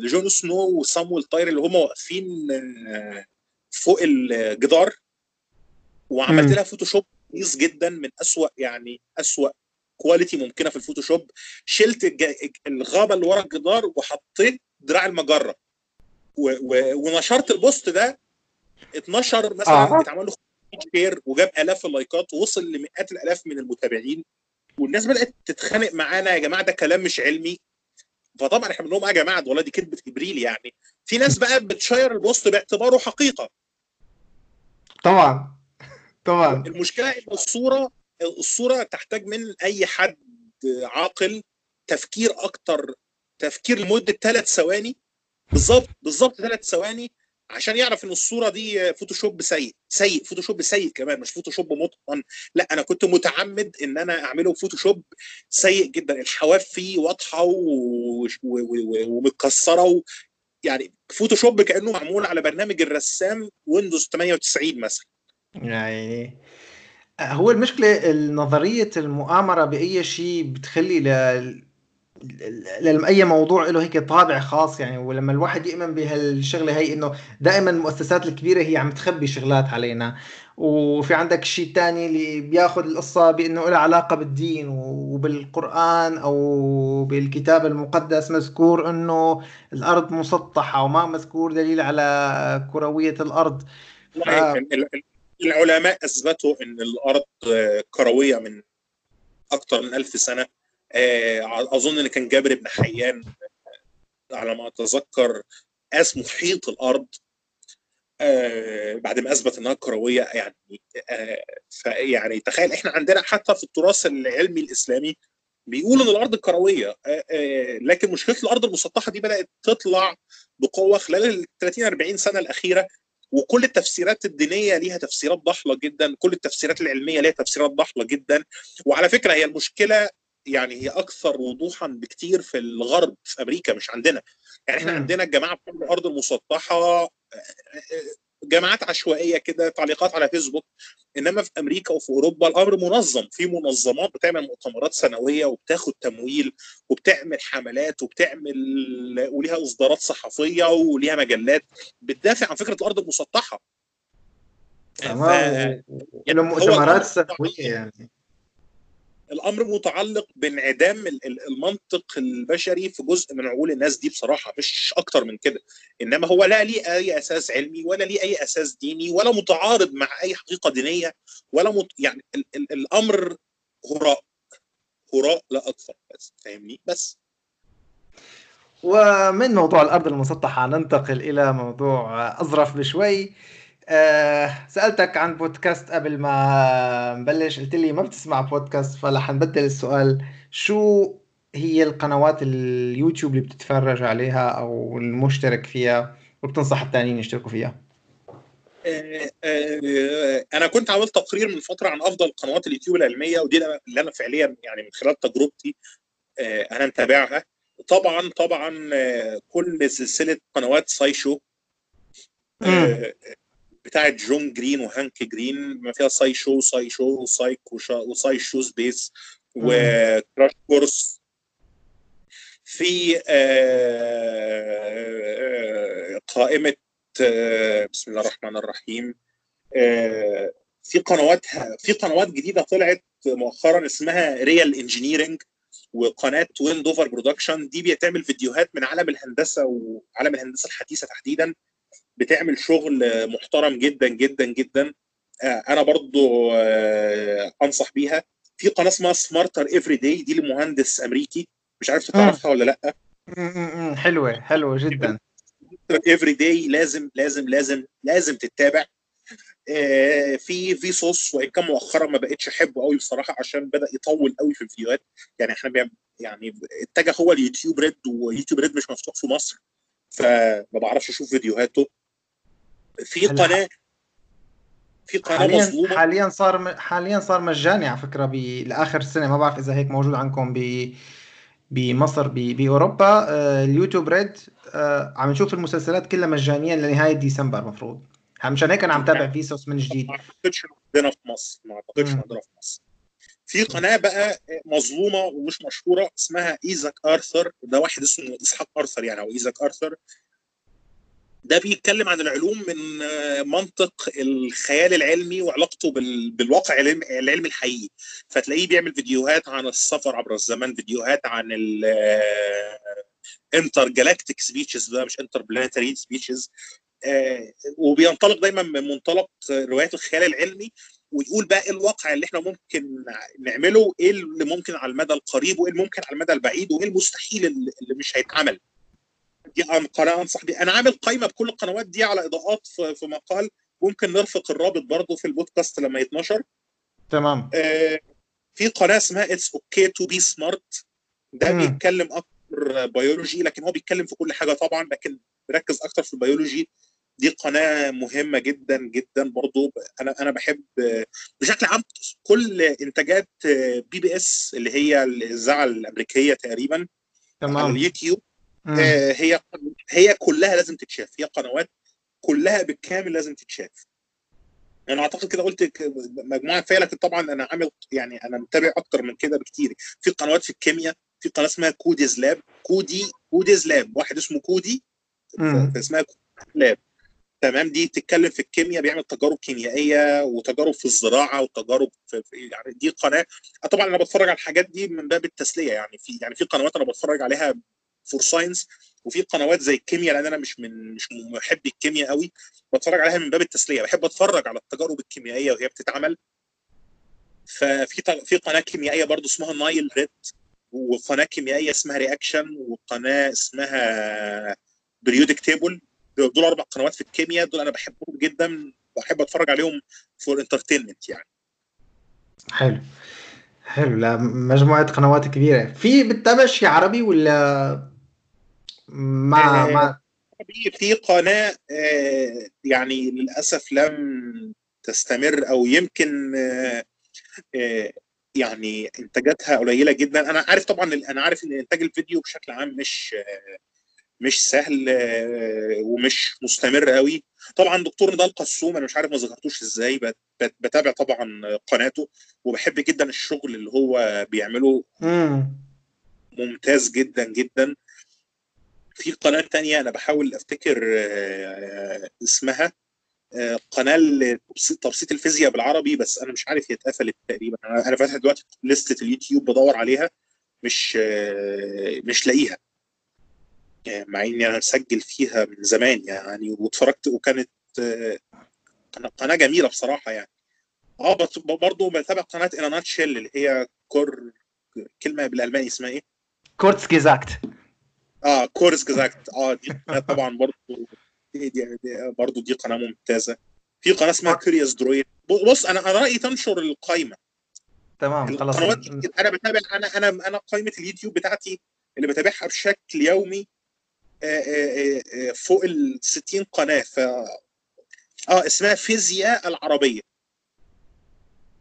لجون سنو وسامويل تارلي اللي هم واقفين آه، فوق الجدار. وعملت. لها Photoshop كويس جدا من أسوأ يعني أسوأ quality ممكنة في ال Photoshop شلت الغابة اللي ورا الجدار وحطيت دراع المجرة. و... و... ونشرت ال post ده اتنشر مثلا آه. اتعمل له share وجاب آلاف اللايكات ووصل لمئات الآلاف من المتابعين. والناس بدأت تتخانق معانا يا جماعة ده كلام مش علمي. فطبعا إحنا بنقول لهم يا جماعة والله دي كذبه إبريل يعني. في ناس بقى بتشير ال post باعتباره حقيقة. طبعا. طبعا. المشكلة إن الصورة الصورة تحتاج من أي حد عاقل تفكير أكتر تفكير لمدة ثلاث ثواني. بالظبط بالظبط ثلاث ثواني. عشان يعرف إن الصورة دي Photoshop سيء سيء Photoshop سيء كمان مش Photoshop متقن. لا أنا كنت متعمد إن أنا أعمله Photoshop سيء جدا. الحواف فيه واضحة و- و- و- ومتكسرة و... يعني Photoshop كأنه معمول على برنامج الرسام Windows 98 مثلا. يعني هو المشكلة نظرية المؤامرة بأي شيء بتخلي لأي موضوع له هيك طابع خاص يعني ولما الواحد يؤمن بهالشغلة هي إنه دائما المؤسسات الكبيرة هي عم تخبي شغلات علينا. وفي عندك شيء تاني اللي بياخذ القصة بإنه لها علاقة بالدين وبالقرآن أو بالكتاب المقدس مذكور إنه الأرض مسطحة وما مذكور دليل على كروية الأرض. ف... العلماء أثبتوا إن الأرض كروية من أكثر من ألف سنة. أظن إن كان جابر بن حيان آه، على ما أتذكر قاس محيط الأرض آه، بعد ما أثبت إنها كروية يعني آه، فيعني تخيل إحنا عندنا حتى في التراث العلمي الإسلامي بيقول إن الأرض كروية آه، آه، لكن مشكله الأرض المسطحة دي بدأت تطلع بقوة خلال ال 30 40 سنة الأخيرة وكل التفسيرات الدينية ليها تفسيرات ضحلة جدا كل التفسيرات العلمية ليها تفسيرات ضحلة جدا وعلى فكرة هي المشكلة يعني هي أكثر وضوحا بكتير في الغرب في أمريكا مش عندنا. يعني إحنا. عندنا الجماعه بتوع الأرض المسطحة آه، آه، جماعات عشوائية كده تعليقات على فيسبوك. إنما في أمريكا وفي أوروبا الأمر منظم. في منظمات بتعمل مؤتمرات سنوية وبتاخد تمويل وبتعمل حملات وبتعمل وليها إصدارات صحفية وليها مجلات بتدافع عن فكرة الأرض المسطحة. تمام. يعني ولهم هو مؤتمرات الأمر سنوية يعني. الأمر متعلق بانعدام ال- ال- المنطق البشري في جزء من عقول الناس دي بصراحة مش أكتر من كده. إنما هو لا ليه أي أساس علمي ولا ليه أي أساس ديني ولا متعارض مع أي حقيقة دينية ولا مت... يعني ال ال الأمر هراء هراء لا أكثر بس فاهمني؟ بس. ومن موضوع الأرض المسطحة ننتقل إلى موضوع أظرف بشوي. أه سألتك عن بودكاست قبل ما نبلش قلت لي ما بتسمع بودكاست فرح نبدل السؤال. شو هي القنوات اليوتيوب اللي بتتفرج عليها أو المشترك فيها وبتنصح التانيين يشتركوا فيها؟ آه، آه، أنا كنت عملت تقرير من فترة عن أفضل قنوات اليوتيوب العلمية ودي اللي أنا فعليا يعني من خلال تجربتي آه، أنا متابعها. طبعا طبعا كل سلسلة قنوات Sci آه، بتاعت جون جرين وهانك جرين ما فيها SciShow SciShow و Psych و SciShow Space و Crash Course. في آه، قائمة آه، بسم الله الرحمن الرحيم. آه، في قنوات في قنوات جديدة طلعت مؤخرا اسمها Real Engineering وقناة Wendover Productions دي بتعمل فيديوهات من عالم الهندسة وعالم الهندسة الحديثة تحديدا. بتعمل شغل محترم جدا جدا جدا. آه، أنا برضو آه، أنصح بيها. في قناة اسمها Smarter Every Day دي لمهندس أمريكي. مش عارف تعرفها ولا لأ؟ حلوة حلوة جدا. Every Day لازم لازم لازم لازم تتابع. آه، في Vsauce وان كان مؤخرا ما بقتش أحبه قوي بصراحة عشان بدأ يطول قوي في الفيديوهات. يعني إحنا يعني اتجه هو اليوتيوب Red ويوتيوب Red مش مفتوح في مصر. فما بعرفش أشوف فيديوهاته. في. قناه في قناة حاليا مظلومة. حاليا صار حاليا صار مجاني على فكرة. لآخر السنة ما بعرف إذا هيك موجود عندكم ب بمصر ب... بأوروبا. آه، اليوتيوب Red آه، عم نشوف المسلسلات كلها مجانيا لنهاية ديسمبر مفروض. مشان هيك أنا عم تابع Vsauce من جديد. ما أعتقدش عندنا في مصر. ما أعتقدش. عندنا في مصر. في قناة بقى مظلومة ومش مشهورة اسمها إيزاك آرثر. ده واحد اسمه إسحاق آرثر يعني أو إيزاك آرثر. ده بيتكلم عن العلوم من آه، منطق الخيال العلمي وعلاقته بال- بالواقع العلمي الحقيقي. فتلاقيه بيعمل فيديوهات عن السفر عبر الزمن فيديوهات عن ال intergalactic species بقى مش interplanetary species وبينطلق دايما من منطلق روايات الخيال العلمي ويقول بقى إيه الواقع اللي إحنا ممكن نعمله إيه اللي ممكن على المدى القريب وإيه اللي ممكن على المدى البعيد وإيه المستحيل اللي مش هيتعمل. دي قناة أنصح بيها. أنا عامل قائمه بكل القنوات دي على إضاءات في مقال. ممكن نرفق الرابط برضه في البودكاست لما يتنشر. تمام. آه، في قناة اسمها It's Okay To Be Smart ده مم. بيتكلم أكتر بيولوجي لكن هو بيتكلم في كل حاجة طبعا لكن بيركز أكتر في البيولوجي دي قناة مهمة جدا جدا برضو أنا أنا بحب آه، بشكل عام كل إنتاجات PBS اللي هي الإذاعة الأمريكية تقريبا على تمام. اليوتيوب. مم. آه، هي هي كلها لازم تتشاف. هي قنوات كلها بالكامل لازم تتشاف. أنا أعتقد كده قلت مجموعة كفايه لكن طبعا أنا عامل يعني أنا متابع أكتر من كده بكتير. في قنوات في الكيمياء في قناة اسمها Cody's Lab. كودي Cody's Lab. واحد اسمه كودي. فاسمها Cody's Lab. تمام؟ دي بتتكلم في الكيمياء بيعمل تجارب كيميائية وتجارب في الزراعة وتجارب في- يعني دي قناة. طبعا أنا بتفرج على الحاجات دي من باب التسلية يعني في يعني في قنوات أنا بتفرج عليها for science وفي قنوات زي الكيمياء لأن أنا مش من مش من محبي الكيمياء قوي بتفرج عليها من باب التسلية. بحب أتفرج على التجارب الكيميائية وهي بتتعمل. ففي في قناة كيميائية برضو اسمها NileRed وقناة كيميائية اسمها Reactions وقناة اسمها Periodic Table دول أربع قنوات في الكيمياء دول أنا بحبهم جدا بحب أتفرج عليهم for entertainment يعني. حلو. حلو. لا مجموعة قنوات كبيرة. في بتتابع شيء عربي ولا مع آه، مع في في قناة آه، يعني للأسف لم تستمر أو يمكن آه، يعني إنتاجاتها قليلة جدا. أنا عارف طبعا أنا عارف إن إنتاج الفيديو بشكل عام مش مش سهل ومش مستمر قوي. طبعا دكتور نضال قسوم أنا مش عارف ما ذكرتوش إزاي بت- بت- بتابع طبعا قناته وبحب جدا الشغل اللي هو بيعمله. مم. ممتاز جدا جدا. في قناة تانية أنا بحاول أفتكر آه، اسمها آه، قناة لتبسيط تبسيط الفيزياء بالعربي بس أنا مش عارف هي اتقفلت تقريبا. أنا أنا فاتح دلوقتي لستة اليوتيوب بدور عليها مش آه، مش لاقيها. آه، مع إني أنا مسجل فيها من زمان يعني واتفرجت وكانت قناة جميلة بصراحة يعني. آه برضه بتابع Nutshell اللي هي كور كلمة بالألماني اسمها إيه؟ Kurzgesagt آه Kurzgesagt آه دي طبعا برضو. دي, دي, دي برضو دي قناة ممتازة. في قناة اسمها Curious Droid بص أنا أنا رأيي تنشر القائمه تمام خلاص. أنا بتابع أنا أنا أنا قائمه اليوتيوب بتاعتي اللي بتابعها بشكل يومي آه، آه، آه، فوق ال 60 قناة. ف آه اسمها فيزياء العربية.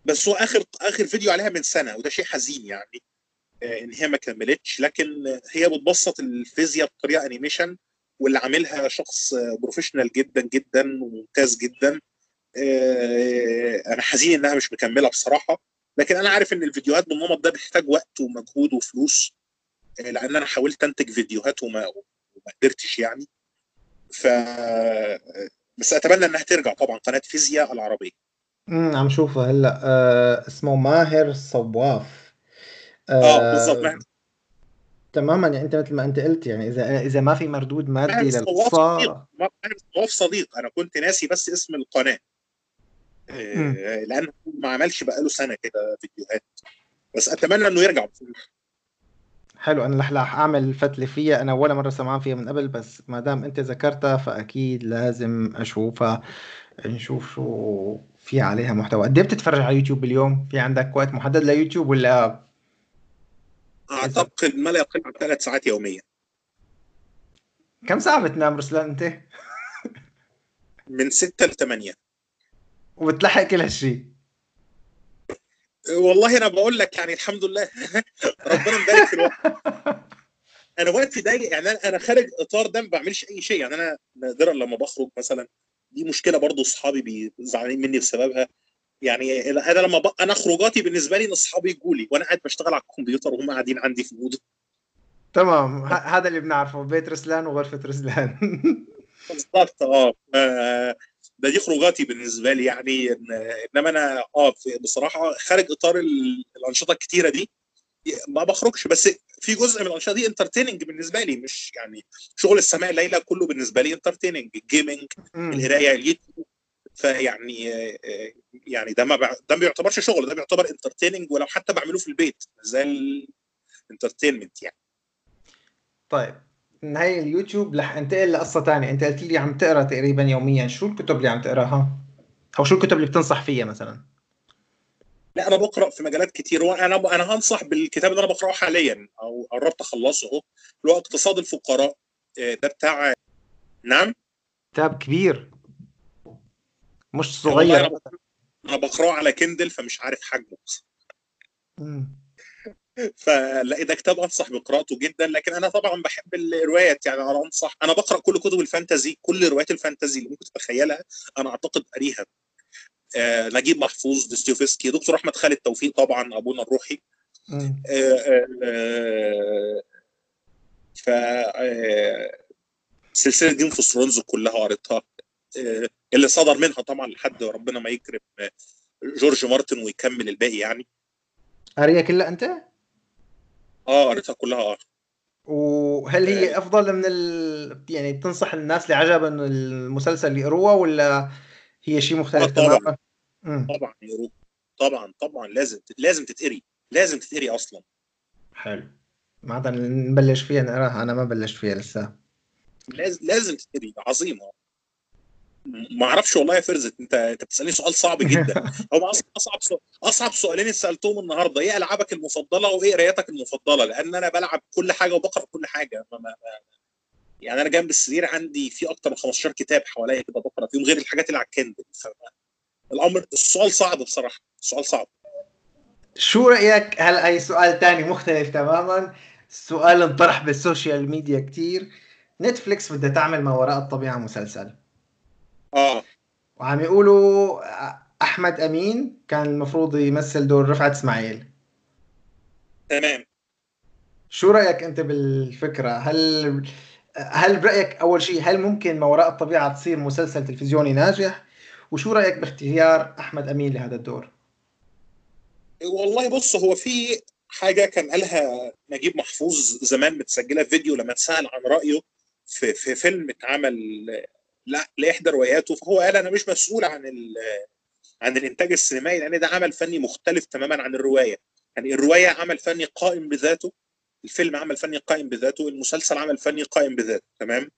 بس هو اخر آخر فيديو عليها من سنة وده شيء حزين يعني. آه، إن هي ما كملتش. لكن هي بتبسط الفيزياء بطريقة animation واللي عاملها شخص آه، professional جدا جدا وممتاز جدا. آه، أنا حزين إنها مش مكملة بصراحة. لكن أنا عارف إن الفيديوهات بالنمط ده بيحتاج وقت ومجهود وفلوس. آه، لأن أنا حاولت أنتج فيديوهات وما وما قدرتش يعني. ف بس أتمنى إنها ترجع طبعا. قناة فيزياء العربية. امم عم شوفه هلأ. آه اسمه ماهر صواف. آه بالظبط ماهر تماما يعني أنت مثل ما أنت قلت يعني إذا إذا ما في مردود مادي للقصه صديق. صديق. أنا كنت ناسي بس اسم القناة. آه، لأنه ما عملش بقاله سنة كده فيديوهات. بس أتمنى إنه يرجع. حلو. أنا رح أعمل فتلة فيها. أنا ولا مرة سمعان فيها من قبل بس ما دام أنت ذكرتها فأكيد لازم أشوفها. نشوف شو في عليها محتوى. قد إيه بتتفرج على يوتيوب باليوم في عندك وقت محدد ليوتيوب ولا أعتقد ما لا يقل عن ثلاث ساعات يوميا. كم ساعة بتنام رسلان أنت؟ من ستة لثمانية. وبتلحق كل هالشيء والله أنا بقول لك يعني الحمد لله. ربنا مبارك في الوقت. أنا وقتي ضيق يعني أنا خارج إطار ده ما بعملش أي شيء. يعني أنا نادرا لما بخرج مثلا دي مشكلة برضو أصحابي زعلانين مني بسببها. يعني أنا لما ب... أنا خروجاتي بالنسبة لي إن أصحابي يجوا لي وأنا قاعد بشتغل على الكمبيوتر وهم قاعدين عندي في الاوضه تمام. هذا اللي بنعرفه بيت رسلان وغرفة رسلان. بالضبط آه. ده دي خروجاتي بالنسبة لي يعني إنما أنا آه بصراحة خارج إطار الأنشطة الكتيرة دي ما بخرجش. بس في جزء من الأنشطة دي entertaining بالنسبة لي مش يعني شغل السماء الليلة كله بالنسبة لي entertaining ال gaming القراية اليوتيوب. فيعني يعني ده ما ده ما بيعتبرش شغل ده بيعتبر entertaining ولو حتى بعمله في البيت زي ال entertainment يعني. طيب من هاي اليوتيوب رح انتقل لقصة ثانية انت قلت لي عم تقرأ تقريبا يوميا. شو الكتب اللي عم تقرأها؟ أو شو الكتب اللي بتنصح فيها مثلا؟ لا أنا بقرأ في مجالات كتير وأنا أنا هنصح بالكتاب اللي أنا بقرأه حاليا أو قربت أخلصه اهو اللي هو اقتصاد الفقراء. آه، ده بتاع نعم؟ كتاب كبير. مش صغير. أنا بقرأه على كندل فمش عارف حجمه فلا ده كتاب أنصح بقراءته جدا لكن أنا طبعا بحب الروايات يعني أنا أنصح أنا بقرأ كل كتب ال fantasy كل روايات ال fantasy اللي ممكن تتخيلها أنا أعتقد قاريها. آه نجيب محفوظ ديستيوفسكي دكتور أحمد خالد توفيق طبعا أبونا الروحي. آه آه آه ف آه سلسلة Game of Thrones كلها قريتها. اللي صدر منها طبعا لحد ربنا ما يكرم آه، جورج مارتن ويكمل الباقي يعني. قاريها كلها أنت؟ آه قريتها كلها آه. وهل هي آه. أفضل من ال... يعني بتنصح الناس اللي عجبهم المسلسل يقروها ولا هي شيء مختلف آه طبعا. تماما؟ طبعا يقروها طبعا طبعا لازم لازم تتقري لازم تتقري أصلا. حلو. معناتها نبلش فيها نقراها أنا ما بلشت فيها لسه. لازم لازم تتقري عظيمه ما أعرفش والله يا فرزت انت انت بتسألني سؤال صعب جدا. هو أصعب سؤال أصعب سؤالين سالتهم النهارده إيه ألعابك المفضلة وإيه قرايتك المفضلة؟ لأن أنا بلعب كل حاجة وبقرأ كل حاجة. ما ما يعني أنا جنب السرير عندي في أكتر من 15 كتاب حواليا كده بقرأ فيهم غير الحاجات اللي على ال Kindle. الأمر السؤال صعب بصراحة السؤال صعب. شو رأيك؟ هل اي سؤال ثاني مختلف تماما. سؤال انطرح بال social media كثير نتفليكس بدها تعمل ما وراء الطبيعة مسلسل. آه. وعم يقولوا أحمد أمين كان المفروض يمثل دور رفعت إسماعيل. تمام. شو رأيك أنت بالفكرة؟ هل هل برأيك أول شيء هل ممكن ما وراء الطبيعة تصير مسلسل تلفزيوني ناجح؟ وشو رأيك باختيار أحمد أمين لهذا الدور؟ والله بص هو في حاجة كان قالها نجيب محفوظ زمان متسجلة في فيديو لما اتسأل عن رأيه في, في فيلم اتعمل لاحدى رواياته فهو قال أنا مش مسؤول عن عن الإنتاج السينمائي لأن ده عمل فني مختلف تماما عن الرواية. يعني الرواية عمل فني قائم بذاته الفيلم عمل فني قائم بذاته المسلسل عمل فني قائم بذاته تمام؟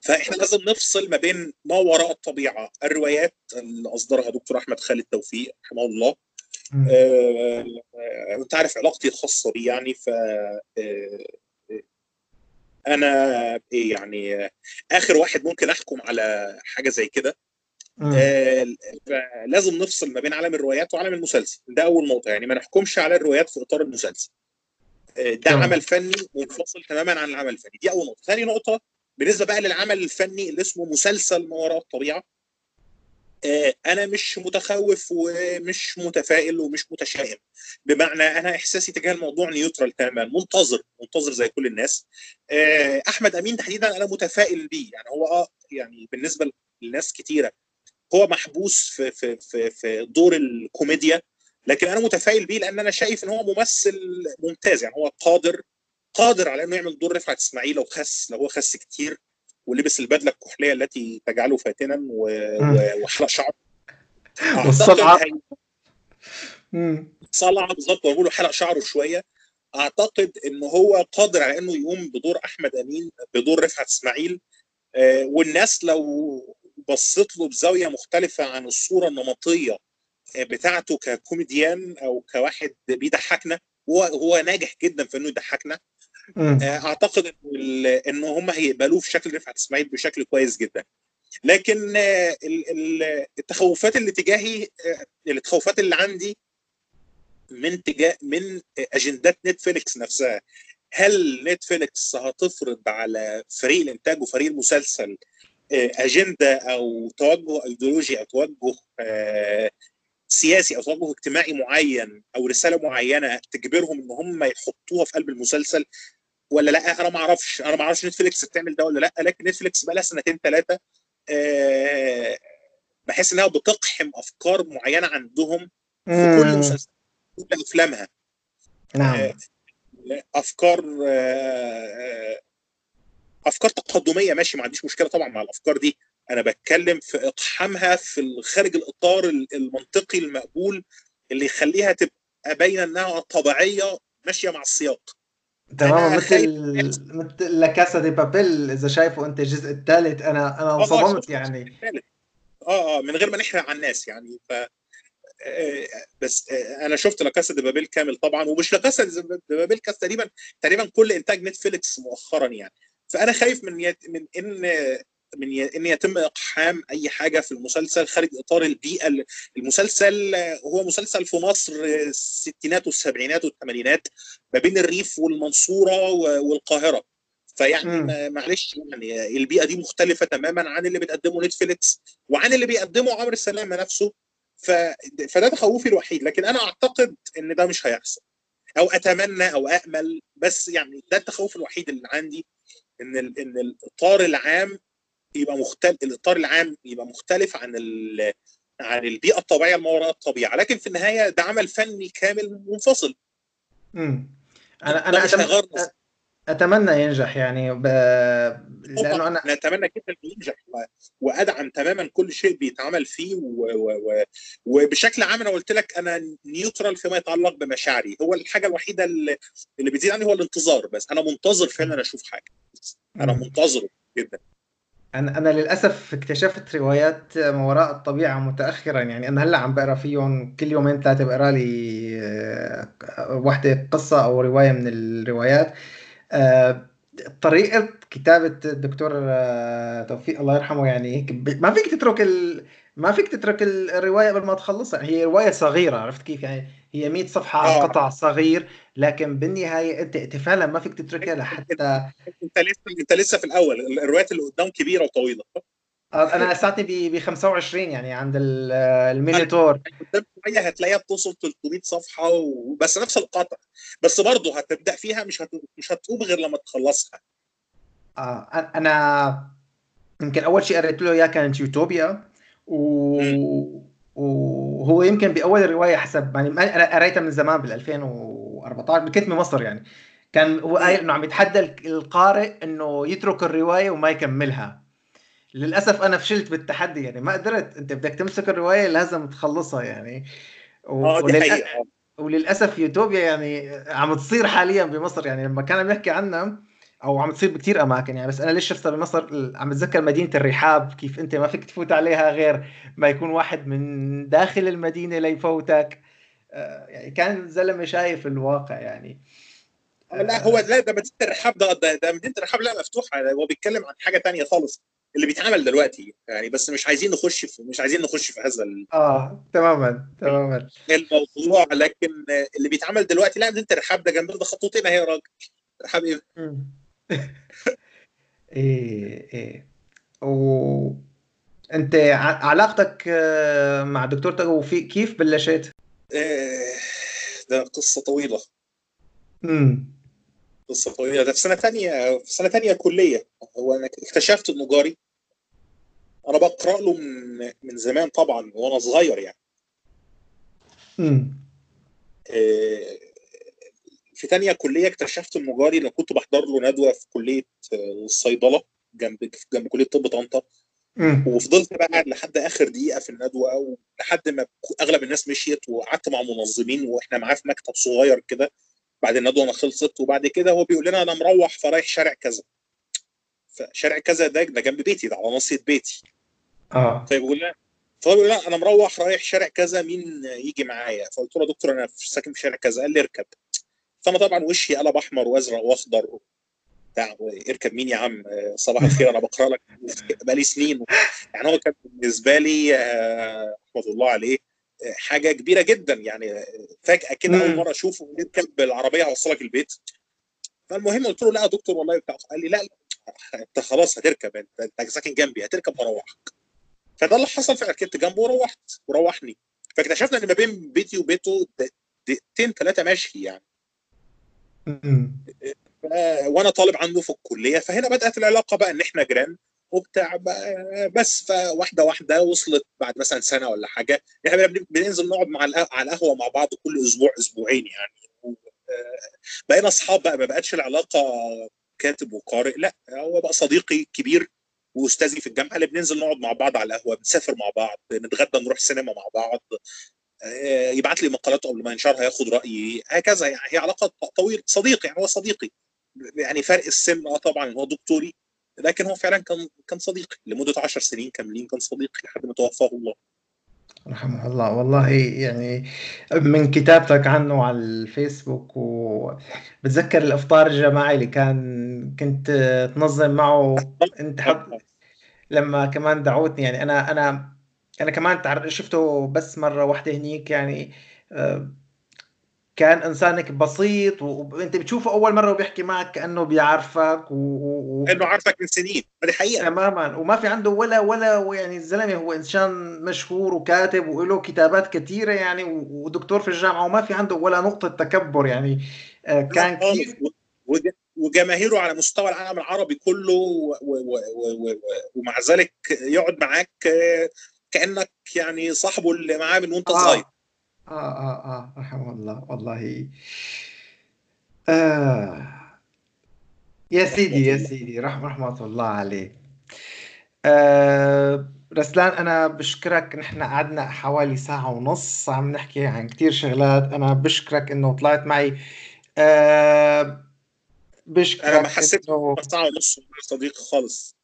فإحنا لازم نفصل ما بين ما وراء الطبيعة الروايات اللي أصدرها دكتور أحمد خالد توفيق رحمه الله. آه أنت عارف علاقتي الخاصة بيه يعني ف آه أنا إيه يعني آخر واحد ممكن أحكم على حاجة زي كده. آه لازم نفصل ما بين عالم الروايات وعالم المسلسل. ده أول نقطة يعني ما نحكمش على الروايات في إطار المسلسل. آه ده. عمل فني منفصل تماما عن العمل الفني. دي أول نقطة. ثاني نقطة بالنسبة بقى للعمل الفني اللي اسمه مسلسل ما وراء الطبيعة أنا مش متخوف ومش متفائل ومش متشائم. بمعنى أنا إحساسي تجاه الموضوع نيوترال تماما منتظر منتظر زي كل الناس. آه، أحمد أمين تحديدا أنا متفائل بيه. يعني هو آه يعني بالنسبة لناس كتيرة هو محبوس في في في في دور الكوميديا لكن أنا متفائل بيه لأن أنا شايف إن هو ممثل ممتاز. يعني هو قادر قادر على إنه يعمل دور رفعت إسماعيل لو خس لو هو خس كتير. ولبس البدلة الكحليه التي تجعله فاتنا وحلق شعره. والصلعة. صلعة بالظبط وأقول له حلق شعره شوية. أعتقد انه هو قادر على إنه يقوم بدور أحمد أمين بدور رفعت إسماعيل. آه، والناس لو بصيت له بزاوية مختلفة عن الصورة النمطية آه، بتاعته ككوميديان أو كواحد بيضحكنا هو هو ناجح جدا في إنه يضحكنا. أعتقد إنه ان هم هيقبلوه في شكل رفعت إسماعيل بشكل كويس جدا. لكن التخوفات اللي تجاهي التخوفات اللي عندي من تجاه من أجندات نتفليكس نفسها. هل نتفليكس هتفرض على فريق الإنتاج وفريق المسلسل آه، أجندة أو توجه إيديولوجي أو توجه آه، سياسي أو توجه اجتماعي معين أو رسالة معينة تجبرهم إن هم يحطوها في قلب المسلسل؟ ولا لا؟ أنا ما أعرفش. أنا ما أعرفش نتفليكس بتعمل ده ولا لا لكن نتفليكس بقى لها سنتين ثلاثة آه، بحس انها بتقحم افكار معينة عندهم في كل مسلسل كل افلامها. نعم. افكار افكار تقدمية ماشي ما عنديش مشكلة طبعا مع الافكار دي. أنا بتكلم في إقحامها في خارج الإطار المنطقي المقبول اللي يخليها تبقى باينة إنها طبيعية ماشية مع السياق. تمام مثل مثل لا دي بابيل إذا شايفه أنت الجزء الثالث أنا أنا آه، انصدمت يعني. آه آه من غير ما نحرق على الناس يعني ف بس أنا شفت لاكاسا دي بابيل كامل طبعا ومش لاكاسا دي بابيل كاس تقريبا تقريبا كل إنتاج نتفليكس مؤخرا يعني. فأنا خايف من يت من إن من إن يتم إقحام أي حاجة في المسلسل خارج إطار البيئة المسلسل هو مسلسل في مصر الستينات والسبعينات والثمانينات ما بين الريف والمنصورة والقاهرة. فيعني معلش يعني البيئة دي مختلفة تماما عن اللي بتقدمه نتفليكس وعن اللي بيقدمه عمرو السلامه نفسه. ف... فده تخوفي الوحيد لكن أنا أعتقد إن ده مش هيحصل. أو أتمنى أو امل بس يعني ده التخوف الوحيد اللي عندي إن ال... إن الإطار العام يبقى مختلف الإطار العام يبقى مختلف عن ال... عن البيئة الطبيعية ما وراء الطبيعة. لكن في النهاية ده عمل فني كامل منفصل. امم أنا أنا أتمنى ينجح يعني ب... لأنه أنا نتمنى جدا ينجح وأدعم تماما كل شيء بيتعمل فيه و... و... وبشكل عام أنا قلت لك أنا نيوترال فيما يتعلق بمشاعري. هو الحاجة الوحيدة اللي, اللي بتزيد عني هو الانتظار بس. أنا منتظر فعلا أشوف حاجة. أنا منتظره جدا. أنا أنا للأسف اكتشفت روايات ما وراء الطبيعة متأخرا. يعني أنا هلأ عم بقرأ فيهم كل يومين ثلاثة بقرأ لي آه، واحدة قصة أو رواية من الروايات. آه، طريقة كتابة الدكتور آه، توفيق الله يرحمه يعني هيك ما فيك تترك ال... ما فيك تترك الرواية قبل ما تخلصها. هي رواية صغيرة عرفت كيف يعني؟ هي 100 صفحة على آه. قطع صغير لكن بالنهاية أنت انت فعلا ما فيك تتركها لحتى أنت لسه أنت لسه في الأول الروايات اللي قدام كبيرة وطويلة. آه، أنا لساتني ب 25 يعني عند المينيتور. قدام شوية هتلاقيها بتوصل 300 صفحة وبس نفس القطع. بس برضه هتبدأ فيها مش هت... مش هتقوم غير لما تخلصها. آه أنا يمكن أول شيء قريت له إياه كانت يوتوبيا و... وهو يمكن بأول الرواية حسب يعني أنا قريتها من زمان بال 2014 كنت بمصر يعني. كان هو قايل إنه عم يتحدى القارئ إنه يترك الرواية وما يكملها. للأسف أنا فشلت بالتحدي يعني ما قدرت. أنت بدك تمسك الرواية لازم تخلصها يعني. و... دي حقيقة. وللأسف يوتوبيا يعني عم تصير حاليا بمصر يعني لما كان عم يحكي عنها أو عم تصير بكثير أماكن. يعني بس أنا ليش شفتها بمصر؟ عم اتذكر مدينة الرحاب كيف أنت ما فيك تفوت عليها غير ما يكون واحد من داخل المدينة ليفوتك. آه، يعني كان زلمة شايف الواقع يعني. لا هو لا ده مدينة الرحاب ده ده مدينة الرحاب لا مفتوحة. هو بيتكلم عن حاجة ثانية خالص اللي بيتعمل دلوقتي. يعني بس مش عايزين نخش في مش عايزين نخش في هذا آه تماما تماما. الموضوع. لكن اللي بيتعمل دلوقتي لا انت الرحاب ده جنب ده خطوتين اهي يا راجل. رحاب إيه؟ إيه إيه. و أنت علاقتك آه، مع دكتور توفيق كيف بلشت؟ إيه ده قصة طويلة. امم قصة طويلة. ده في سنة ثانية في سنة ثانية كلية. هو أنا اكتشفت إنه جاري أنا بقرأ له من من زمان طبعا وأنا صغير يعني. امم في تانية كلية اكتشفت إنه جاري أنا كنت بحضر له ندوة في كلية الصيدلة جنب جنب كلية طب طنطا. وفضلت بقى قاعد لحد آخر دقيقة في الندوة لحد ما أغلب الناس مشيت وقعدت مع منظمين وإحنا معاه في مكتب صغير كده. بعد الندوة ما خلصت وبعد كده هو بيقول لنا أنا مروح فرايح شارع كذا. فشارع كذا ده ده جنب بيتي ده على ناصيه بيتي. آه. فبيقول لنا فهو بيقول لا أنا مروح رايح شارع كذا مين يجي معايا؟ فقلت له دكتور أنا ساكن في شارع كذا. قال لي اركب. فانا طبعا وشي قلب أحمر وأزرق وأخضر. بتاع اركب مين يا عم؟ صباح الخير أنا بقرأ لك بقالي سنين. يعني هو كان بالنسبة لي رحمه الله عليه حاجة كبيرة جدا. يعني فجأة كده أول مرة أشوفه يركب العربيه اوصلك البيت. فالمهم قلت له لا يا دكتور والله. بتاع قال لي لا, لا أنت خلاص هتركب أنت أنت ساكن جنبي هتركب واروحك فده اللي حصل فعلا ركبت جنبه وروحت وروحني. فاكتشفنا إن ما بين بيتي وبيته دقيقتين ثلاثة ماشي يعني. وأنا طالب عنده في الكلية فهنا بدأت العلاقة بقى إن إحنا جيران وبتاع بس. فواحدة واحدة وصلت بعد مثلا سنة ولا حاجة إحنا بننزل نقعد مع على القهوة مع بعض كل أسبوع أسبوعين يعني. بقينا أصحاب بقى ما بقتش العلاقة كاتب وقارئ لا هو بقى صديقي كبير وأستاذي في الجامعة اللي بننزل نقعد مع بعض على القهوة بنسافر مع بعض نتغدى نروح سينما مع بعض. يبعت لي مقالات قبل ما ينشرها ياخد رأيي هكذا يعني. هي علاقة طويل صديق يعني هو صديقي. يعني فرق السن آه طبعا هو دكتوري لكن هو فعلا كان كان صديقي لمدة 10 سنين كاملين كان صديقي لحد ما توفاه الله. رحمه الله. والله يعني من كتابتك عنه على الفيسبوك وبتذكر الأفطار الجماعي اللي كان كنت تنظم معه؟ أنت حط لما كمان دعوتني يعني أنا أنا أنا كمان شفته بس مرة واحدة هنيك يعني كان إنسانك بسيط وأنت بتشوفه أول مرة وبيحكي معك كأنه بيعرفك و... و... كأنه عارفك من سنين هذه حقيقة. تماما. وما في عنده ولا ولا يعني الزلمة هو إنسان مشهور وكاتب وله كتابات كثيره يعني ودكتور في الجامعة وما في عنده ولا نقطة تكبر يعني كان كثير وجماهيره على مستوى العالم العربي كله و... و... و... ومع ذلك يقعد معاك كأنك يعني صاحبه اللي معاه من وأنت صغير. آه آه آه رحمه الله والله. آه. يا سيدي يا سيدي رحمة رحمة الله عليه آه رسلان أنا بشكرك. نحن قعدنا حوالي ساعة ونص عم نحكي عن كتير شغلات. أنا بشكرك إنه طلعت معي. آه بشكرك أنا ما حسيت إنه ساعة ونص صديق خالص.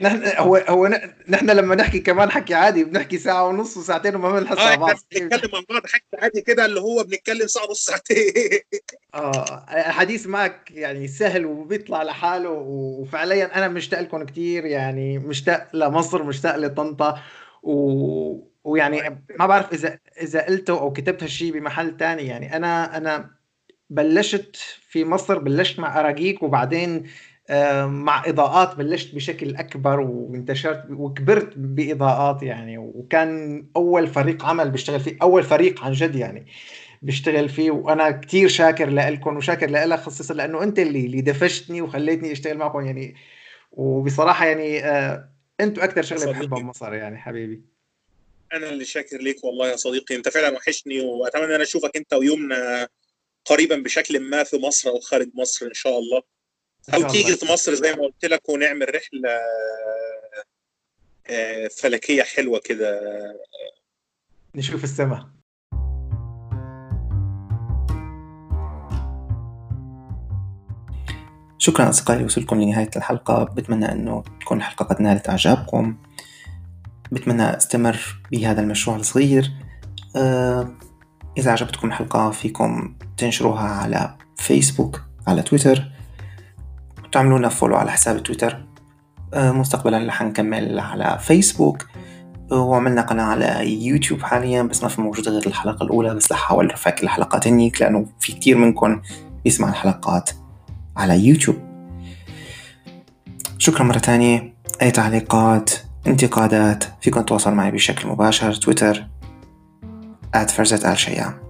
نحن هو هو نحن لما نحكي كمان حكي عادي بنحكي ساعة ونص وساعتين وما بنحس على بعض. بنتكلم مع بعض حكي عادي كده اللي هو بنتكلم ساعة ونص ساعتين. آه الحديث معك يعني سهل وبيطلع لحاله وفعليا أنا مشتاق لكم كثير يعني مشتاق لمصر مشتاق لطنطا و... ويعني ما بعرف إذا إذا قلته أو كتبت هالشيء بمحل تاني يعني أنا أنا بلشت في مصر بلشت مع أراجيك وبعدين مع إضاءات بلشت بشكل أكبر وانتشرت وكبرت بإضاءات يعني وكان أول فريق عمل بشتغل فيه أول فريق عن جد يعني بشتغل فيه وأنا كثير شاكر لكم وشاكر لك خصوصا لأنه أنت اللي اللي دفشتني وخليتني أشتغل معكم يعني وبصراحة يعني أنتم أكثر شغلة بحبها بمصر يعني حبيبي. أنا اللي شاكر ليك والله يا صديقي أنت فعلا وحشني وأتمنى أن أنا أشوفك أنت ويومنا قريبا بشكل ما في مصر أو خارج مصر إن شاء الله. أو تيجي في مصر زي ما قلت لك ونعمل رحلة فلكية حلوة كده. نشوف السماء شكرا أصدقائي وصلكم لنهاية الحلقة. بتمنى أنه تكون الحلقة قد نالت إعجابكم. بتمنى أستمر بهذا المشروع الصغير. إذا عجبتكم الحلقة فيكم تنشروها على فيسبوك على تويتر تعملونا follow على حساب تويتر. مستقبلا رح نكمل على فيسبوك. وعملنا قناة على يوتيوب حاليا بس ما في موجودة غير الحلقة الأولى بس رح أحاول أرفع كل الحلقات هنيك لأنه في كتير منكم بيسمع الحلقات على يوتيوب. شكرا مرة تانية. أي تعليقات انتقادات فيكم تتواصلوا معي بشكل مباشر. تويتر فرزة آل شيام.